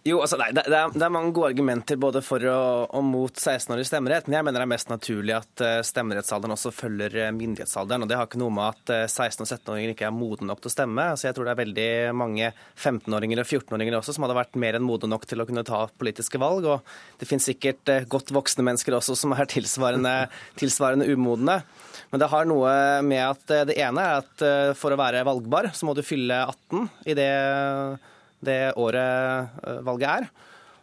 Jo, altså nei, det, er, det, er, mange gode argumenter både for og, og mot 16-årig stemmerett, men jeg mener det er mest naturlig at eh, stemmerettsalderen også følger eh, myndighetsalderen. og Det har ikke noe med at 16- og 17-åringer ikke er modne nok til å stemme. Altså, jeg tror det er veldig mange 15-åringer og 14-åringer også som hadde vært mer enn modne nok til å kunne ta politiske valg. og Det finnes sikkert eh, godt voksne mennesker også som er tilsvarende, tilsvarende umodne. Men det har noe med at det ene er at for å være valgbar, så må du fylle 18 i det det året eh, valget er.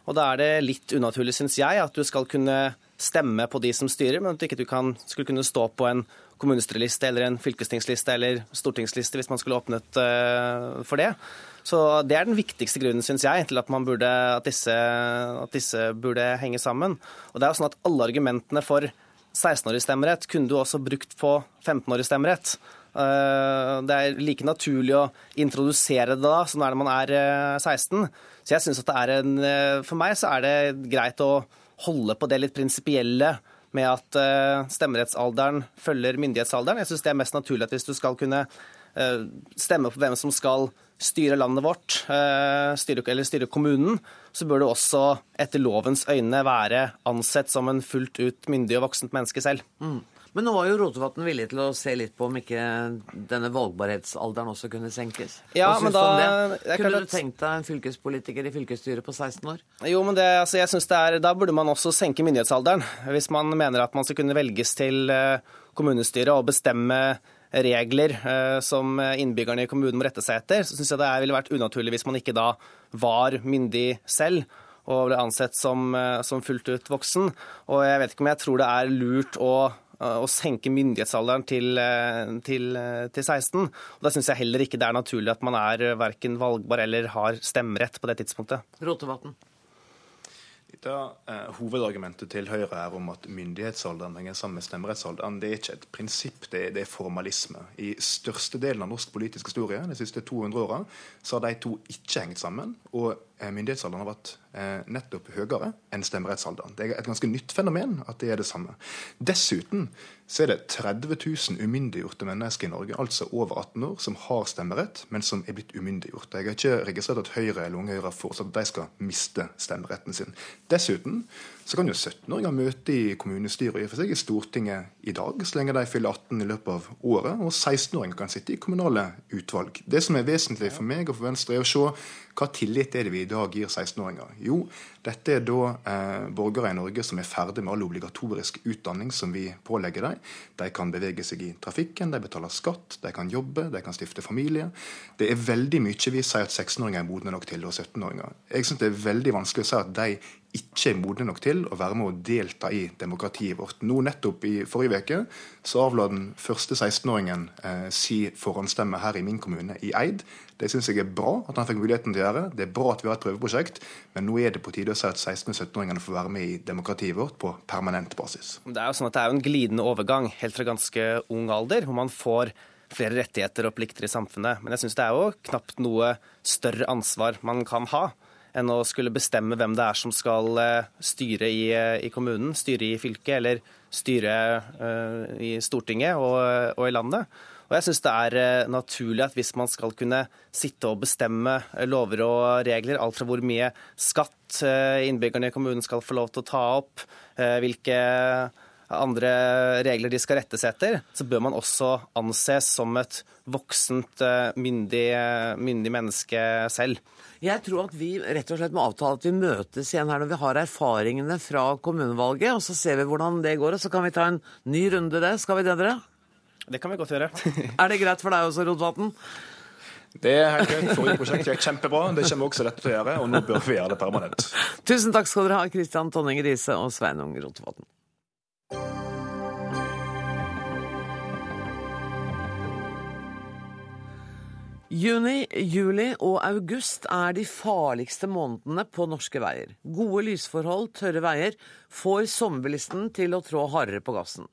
Og da er det litt unaturlig, syns jeg, at du skal kunne stemme på de som styrer, men at du ikke kan, skulle kunne stå på en kommunestyreliste eller en fylkestingsliste eller stortingsliste hvis man skulle åpnet uh, for det. Så Det er den viktigste grunnen synes jeg, til at, burde, at, disse, at disse burde henge sammen. Og det er jo sånn at Alle argumentene for 16-årig stemmerett kunne du også brukt på 15-årig stemmerett. Eh, det er like naturlig å introdusere det da, som når man er 16. Eh, så jeg synes at det er en, eh, For meg så er det greit å holde på det litt prinsipielle med at stemmerettsalderen følger myndighetsalderen. Jeg syns det er mest naturlig at hvis du skal kunne stemme på hvem som skal styre landet vårt, styre, eller styre kommunen, så bør du også etter lovens øyne være ansett som en fullt ut myndig og voksent menneske selv. Mm. Men nå var jo Rotevatn villig til å se litt på om ikke denne valgbarhetsalderen også kunne senkes. Ja, men da... Kunne du tenkt deg en fylkespolitiker i fylkesstyret på 16 år? Jo, men det, altså, jeg synes det er, Da burde man også senke myndighetsalderen. Hvis man mener at man skal kunne velges til eh, kommunestyret og bestemme regler eh, som innbyggerne i kommunen må rette seg etter, så syns jeg det ville vært unaturlig hvis man ikke da var myndig selv og ble ansett som, eh, som fullt ut voksen. Og jeg vet ikke om jeg tror det er lurt å Eh, å senke myndighetsalderen til, eh, til, eh, til 16. Og Da syns jeg heller ikke det er naturlig at man er verken valgbar eller har stemmerett på det tidspunktet. Rotevatn. Da, eh, hovedargumentet til Høyre er om at myndighetsalderen henger sammen med stemmerettsalderen. Det er ikke et prinsipp, det er, det er formalisme. I største delen av norsk politisk historie de siste 200 åra har de to ikke hengt sammen. Og Eh, myndighetsalderen har vært eh, nettopp høyere enn stemmerettsalderen. Det er et ganske nytt fenomen at det er det samme. Dessuten så er det 30 000 umyndiggjorte mennesker i Norge, altså over 18 år, som har stemmerett, men som er blitt umyndiggjort. Jeg har ikke registrert at Høyre eller Unge Høyre har foreslått at de skal miste stemmeretten sin. Dessuten så kan jo 17-åringer møte i kommunestyret og i, seg i Stortinget i dag, så lenge de fyller 18 i løpet av året. Og 16-åringer kan sitte i kommunale utvalg. Det som er vesentlig for meg og for Venstre, er å se hva tillit er det vi i dag gir 16-åringer? Jo, dette er da eh, borgere i Norge som er ferdig med all obligatorisk utdanning som vi pålegger dem. De kan bevege seg i trafikken, de betaler skatt, de kan jobbe, de kan stifte familie. Det er veldig mye vi sier at 16-åringer er modne nok til, og 17-åringer. Jeg syns det er veldig vanskelig å si at de ikke er modne nok til å være med å delta i demokratiet vårt. Nå nettopp i forrige uke så avla den første 16-åringen eh, si forhåndsstemme her i min kommune, i Eid. Det syns jeg er bra at han fikk muligheten til å gjøre. Det er bra at vi har et prøveprosjekt, men nå er det på tide å si at 16- og 17-åringene får være med i demokratiet vårt på permanent basis. Det er jo sånn at det er en glidende overgang helt fra ganske ung alder, hvor man får flere rettigheter og plikter i samfunnet. Men jeg syns det er jo knapt noe større ansvar man kan ha enn å skulle bestemme hvem det er som skal eh, styre i, eh, i kommunen, styre i fylket eller styre uh, i Stortinget og, og, i landet. Og jeg syns det er naturlig at hvis man skal kunne sitte og bestemme lover og regler, alt fra hvor mye skatt innbyggerne i kommunen skal få lov til å ta opp, hvilke andre regler de skal rettes etter, så bør man også anses som et voksent, myndig, myndig menneske selv. Jeg tror at vi rett og slett må avtale at vi møtes igjen her når vi har erfaringene fra kommunevalget, og så ser vi hvordan det går, og så kan vi ta en ny runde det. Skal vi det, dere? Det kan vi godt gjøre. er det greit for deg også, Rodvatn? Det er helt greit. Forrige prosjekt gikk kjempebra. Det kommer også dette til å gjøre, og nå bør vi gjøre det permanent. Tusen takk skal dere ha, Kristian Tonning Riise og Sveinung Rotevatn. Juni, juli og august er de farligste månedene på norske veier. Gode lysforhold, tørre veier får sommerbilisten til å trå hardere på gassen.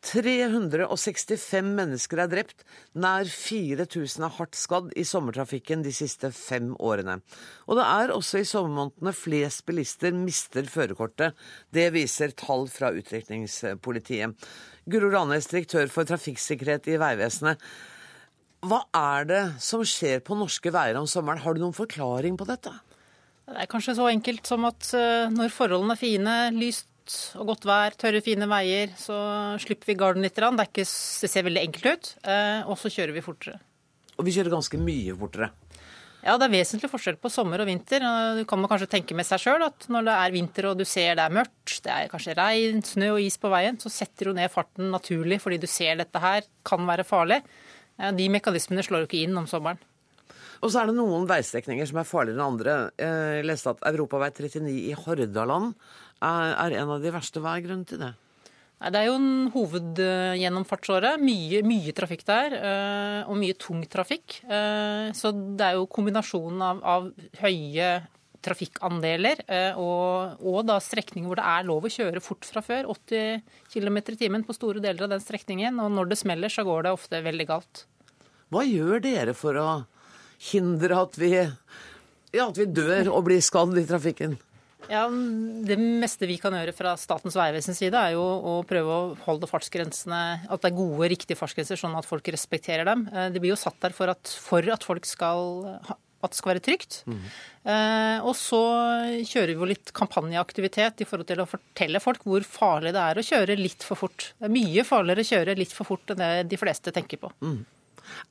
365 mennesker er drept, nær 4000 er hardt skadd i sommertrafikken de siste fem årene. Og det er også i sommermånedene flest bilister mister førerkortet. Det viser tall fra Utrykningspolitiet. Guro Ranes, direktør for trafikksikkerhet i Vegvesenet. Hva er det som skjer på norske veier om sommeren? Har du noen forklaring på dette? Det er kanskje så enkelt som at eh, når forholdene er fine, lyst og godt vær, tørre, fine veier, så slipper vi garden litt. Det, ikke, det ser veldig enkelt ut. Eh, og så kjører vi fortere. Og vi kjører ganske mye fortere. Ja, det er vesentlig forskjell på sommer og vinter. Du kan kanskje tenke med seg sjøl at når det er vinter og du ser det er mørkt, det er kanskje regn, snø og is på veien, så setter du ned farten naturlig fordi du ser dette her kan være farlig. De mekanismene slår jo ikke inn om sommeren. Og så er det noen veistrekninger som er farligere enn andre. Jeg leste at Europavei 39 i Hordaland er en av de verste. Hva er grunnen til det? Det er jo en hovedgjennomfartsåre. Mye, mye trafikk der, eh, og mye tung trafikk. Eh, Så det er jo kombinasjonen av, av høye trafikkandeler eh, og, og da strekninger hvor det er lov å kjøre fort fra før. 80 km i timen på store deler av den strekningen. Og når det smeller, så går det ofte veldig galt. Hva gjør dere for å hindre at vi, ja, at vi dør og blir skadd i trafikken? Ja, Det meste vi kan gjøre fra Statens vegvesens side, er jo å prøve å holde fartsgrensene, at det er gode, riktige fartsgrenser, sånn at folk respekterer dem. Det De blir jo satt der for at, for at folk skal at det skal være trygt. Eh, og så kjører vi jo litt kampanjeaktivitet i forhold til å fortelle folk hvor farlig det er å kjøre litt for fort. Det er mye farligere å kjøre litt for fort enn det de fleste tenker på.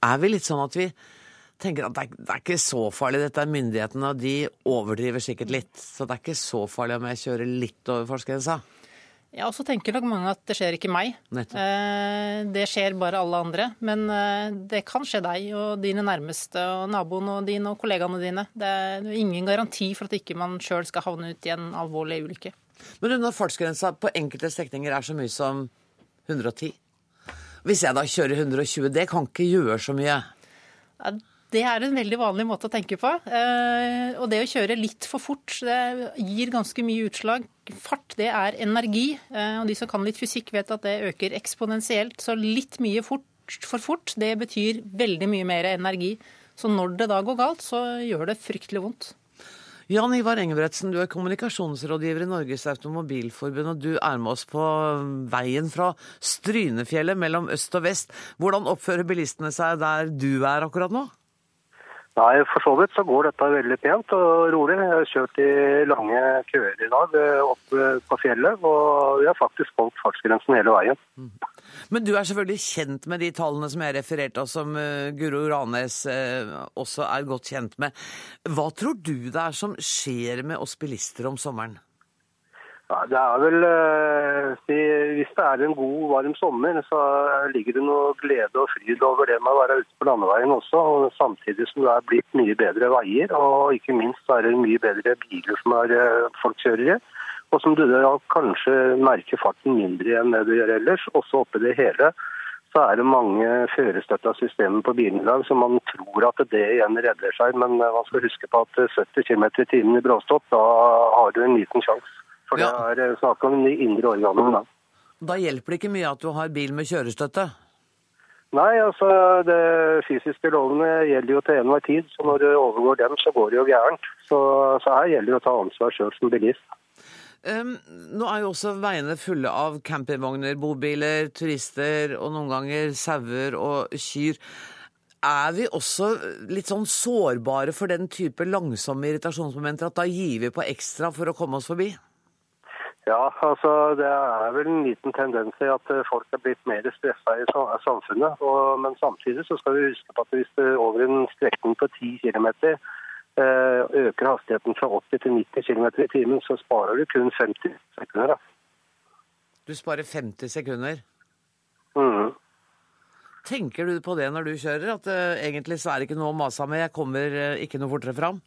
Er vi litt sånn at vi tenker at det er, det er ikke så farlig, dette er myndighetene, og de overdriver sikkert litt. Så det er ikke så farlig om jeg kjører litt over fartsgrensa. Ja, og så tenker nok mange at det skjer ikke meg. Eh, det skjer bare alle andre. Men eh, det kan skje deg og dine nærmeste og naboen og dine og kollegaene dine. Det er ingen garanti for at ikke man sjøl skal havne ut i en alvorlig ulykke. Men når fartsgrensa på enkelte strekninger er så mye som 110 Hvis jeg da kjører 120, det kan ikke gjøre så mye. Det er en veldig vanlig måte å tenke på. Eh, Og det å kjøre litt for fort, det gir ganske mye utslag. Fart, det er energi. eh, Og de som kan litt fysikk, vet at det øker eksponentielt. Så litt mye fort for fort, det betyr veldig mye mer energi. Så når det da går galt, så gjør det fryktelig vondt. Jan Ivar Engebretsen, du er kommunikasjonsrådgiver i Norges Automobilforbund, og du er med oss på veien fra Strynefjellet mellom øst og vest. Hvordan oppfører bilistene seg der du er akkurat nå? Nei, For så vidt så går dette veldig pent og rolig. Jeg har kjørt i lange køer i dag eh, opp eh, på fjellet, og vi har faktisk holdt fartsgrensen hele veien. Men du er selvfølgelig kjent med de tallene som jeg refererte, og som eh, Guro Ranes også er godt kjent med. Hva tror du det er som skjer med oss bilister om sommeren? Det er vel, eh, Hvis det er en god, varm sommer, så ligger det noe glede og fryd over det med å være ute på landeveien også. og Samtidig som det er blitt mye bedre veier, og ikke minst er det mye bedre biler som er, eh, i. Og som du da kanskje merker farten mindre enn det du gjør ellers. Også oppi det hele så er det mange førerstøtta systemer på bilen i dag så man tror at det igjen redder seg. Men eh, man skal huske på at 70 km i timen i bråstopp, da har du en liten sjanse. For det er eh, snakk om de indre organene. da. Da hjelper det ikke mye at du har bil med kjørestøtte. Nei, altså det fysiske lovene gjelder jo til enhver tid. Så når du overgår dem, så går det jo gærent. Så, så her gjelder det å ta ansvar sjøl som bilist. Um, nå er jo også veiene fulle av campingvogner, bobiler, turister og noen ganger sauer og kyr. Er vi også litt sånn sårbare for den type langsomme irritasjonsmomenter at da gir vi på ekstra for å komme oss forbi? Ja, altså det er vel en liten tendens til at eh, folk er blitt mer stressa i samfunnet. Og, men samtidig så skal vi huske på at hvis det over en strekning på 10 km øker hastigheten fra 80 til 90 km i timen, så sparer du kun 50 sekunder. Da. Du sparer 50 sekunder. Mhm. Tenker du på det når du kjører, at uh, egentlig så er det ikke noe å mase med, jeg kommer eh, ikke noe fortere fram?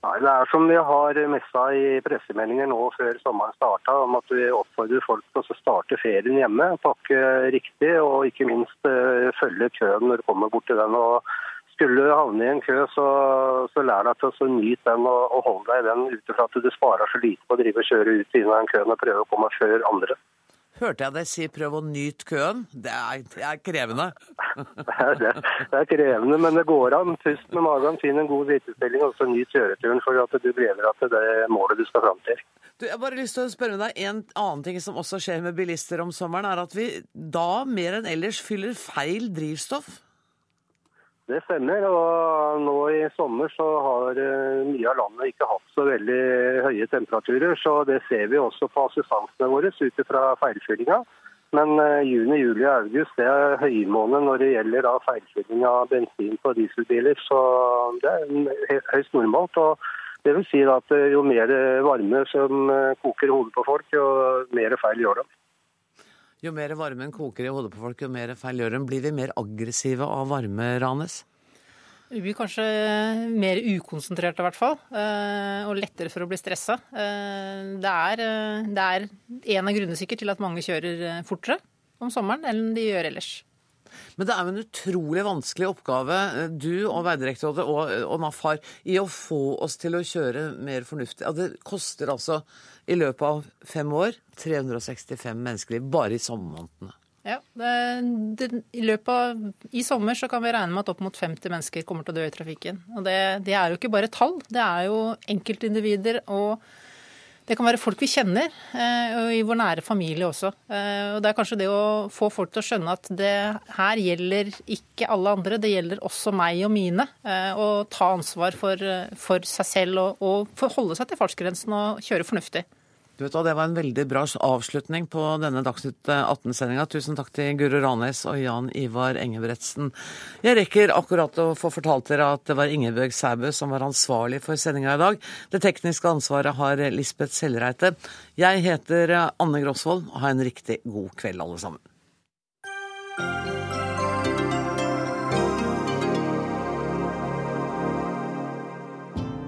Nei, Det er som vi har messa i pressemeldinger nå før sommeren starta, om at vi oppfordrer folk til å starte ferien hjemme, pakke riktig og ikke minst eh, følge køen når du kommer bort til den. og Skulle du havne i en kø, så, så lær deg til å nyte den og, og holde deg i den ut ifra at du sparer så lite på å drive og kjøre ut i den køen og prøve å komme før andre. Hørte jeg deg si 'prøv å nyte køen'? Det er, det er krevende. Det er, det, det er krevende, men det går an. Pust med magen, finn en god hvitestilling og så nyt kjøreturen for at du lever at det det målet du skal fram til. Du, jeg har bare lyst til å spørre deg En annen ting som også skjer med bilister om sommeren, er at vi da mer enn ellers fyller feil drivstoff. Det stemmer. og Nå i sommer så har eh, mye av landet ikke hatt så veldig høye temperaturer. så Det ser vi også på assistansene våre ut fra feilfyllinga. Men eh, juni, juli og august det er høymåned når det gjelder feilfylling av bensin på dieselbiler. Så det er høyst normalt. og det vil si at eh, Jo mer varme som koker hodet på folk, jo mer feil gjør de. Jo mer varmen koker i hodet på folk, jo mer feil gjør de. Blir vi mer aggressive av varme, Ranes? Vi blir kanskje mer ukonsentrerte, i hvert fall. eh, Og lettere for å bli stressa. Eh, Det eh, det er en av grunnene sikkert til at mange kjører fortere om sommeren enn de gjør ellers. Men det er jo en utrolig vanskelig oppgave eh, du og Vegdirektoratet og, og NAF har i å få oss til å kjøre mer fornuftig. Ja, det koster altså i løpet av fem år 365 menneskeliv bare i sommermånedene. Ja, det, det, I løpet av i sommer så kan vi regne med at opp mot 50 mennesker kommer til å dø i trafikken. Og det, det er jo ikke bare tall, det er jo enkeltindivider og det kan være folk vi kjenner, eh, og i vår nære familie også. Eh, og Det er kanskje det å få folk til å skjønne at det her gjelder ikke alle andre, det gjelder også meg og mine. eh, Å ta ansvar for, for seg selv og, og forholde seg til fartsgrensen og kjøre fornuftig. Du vet Det var en veldig bra avslutning på denne Dagsnytt 18-sendinga. Tusen takk til Guro Ranes og Jan Ivar Engebretsen. Jeg rekker akkurat å få fortalt dere at det var Ingebjørg Sæbø som var ansvarlig for sendinga i dag. Det tekniske ansvaret har Lisbeth Sellreite. Jeg heter Anne Grosvold. Ha en riktig god kveld, alle sammen.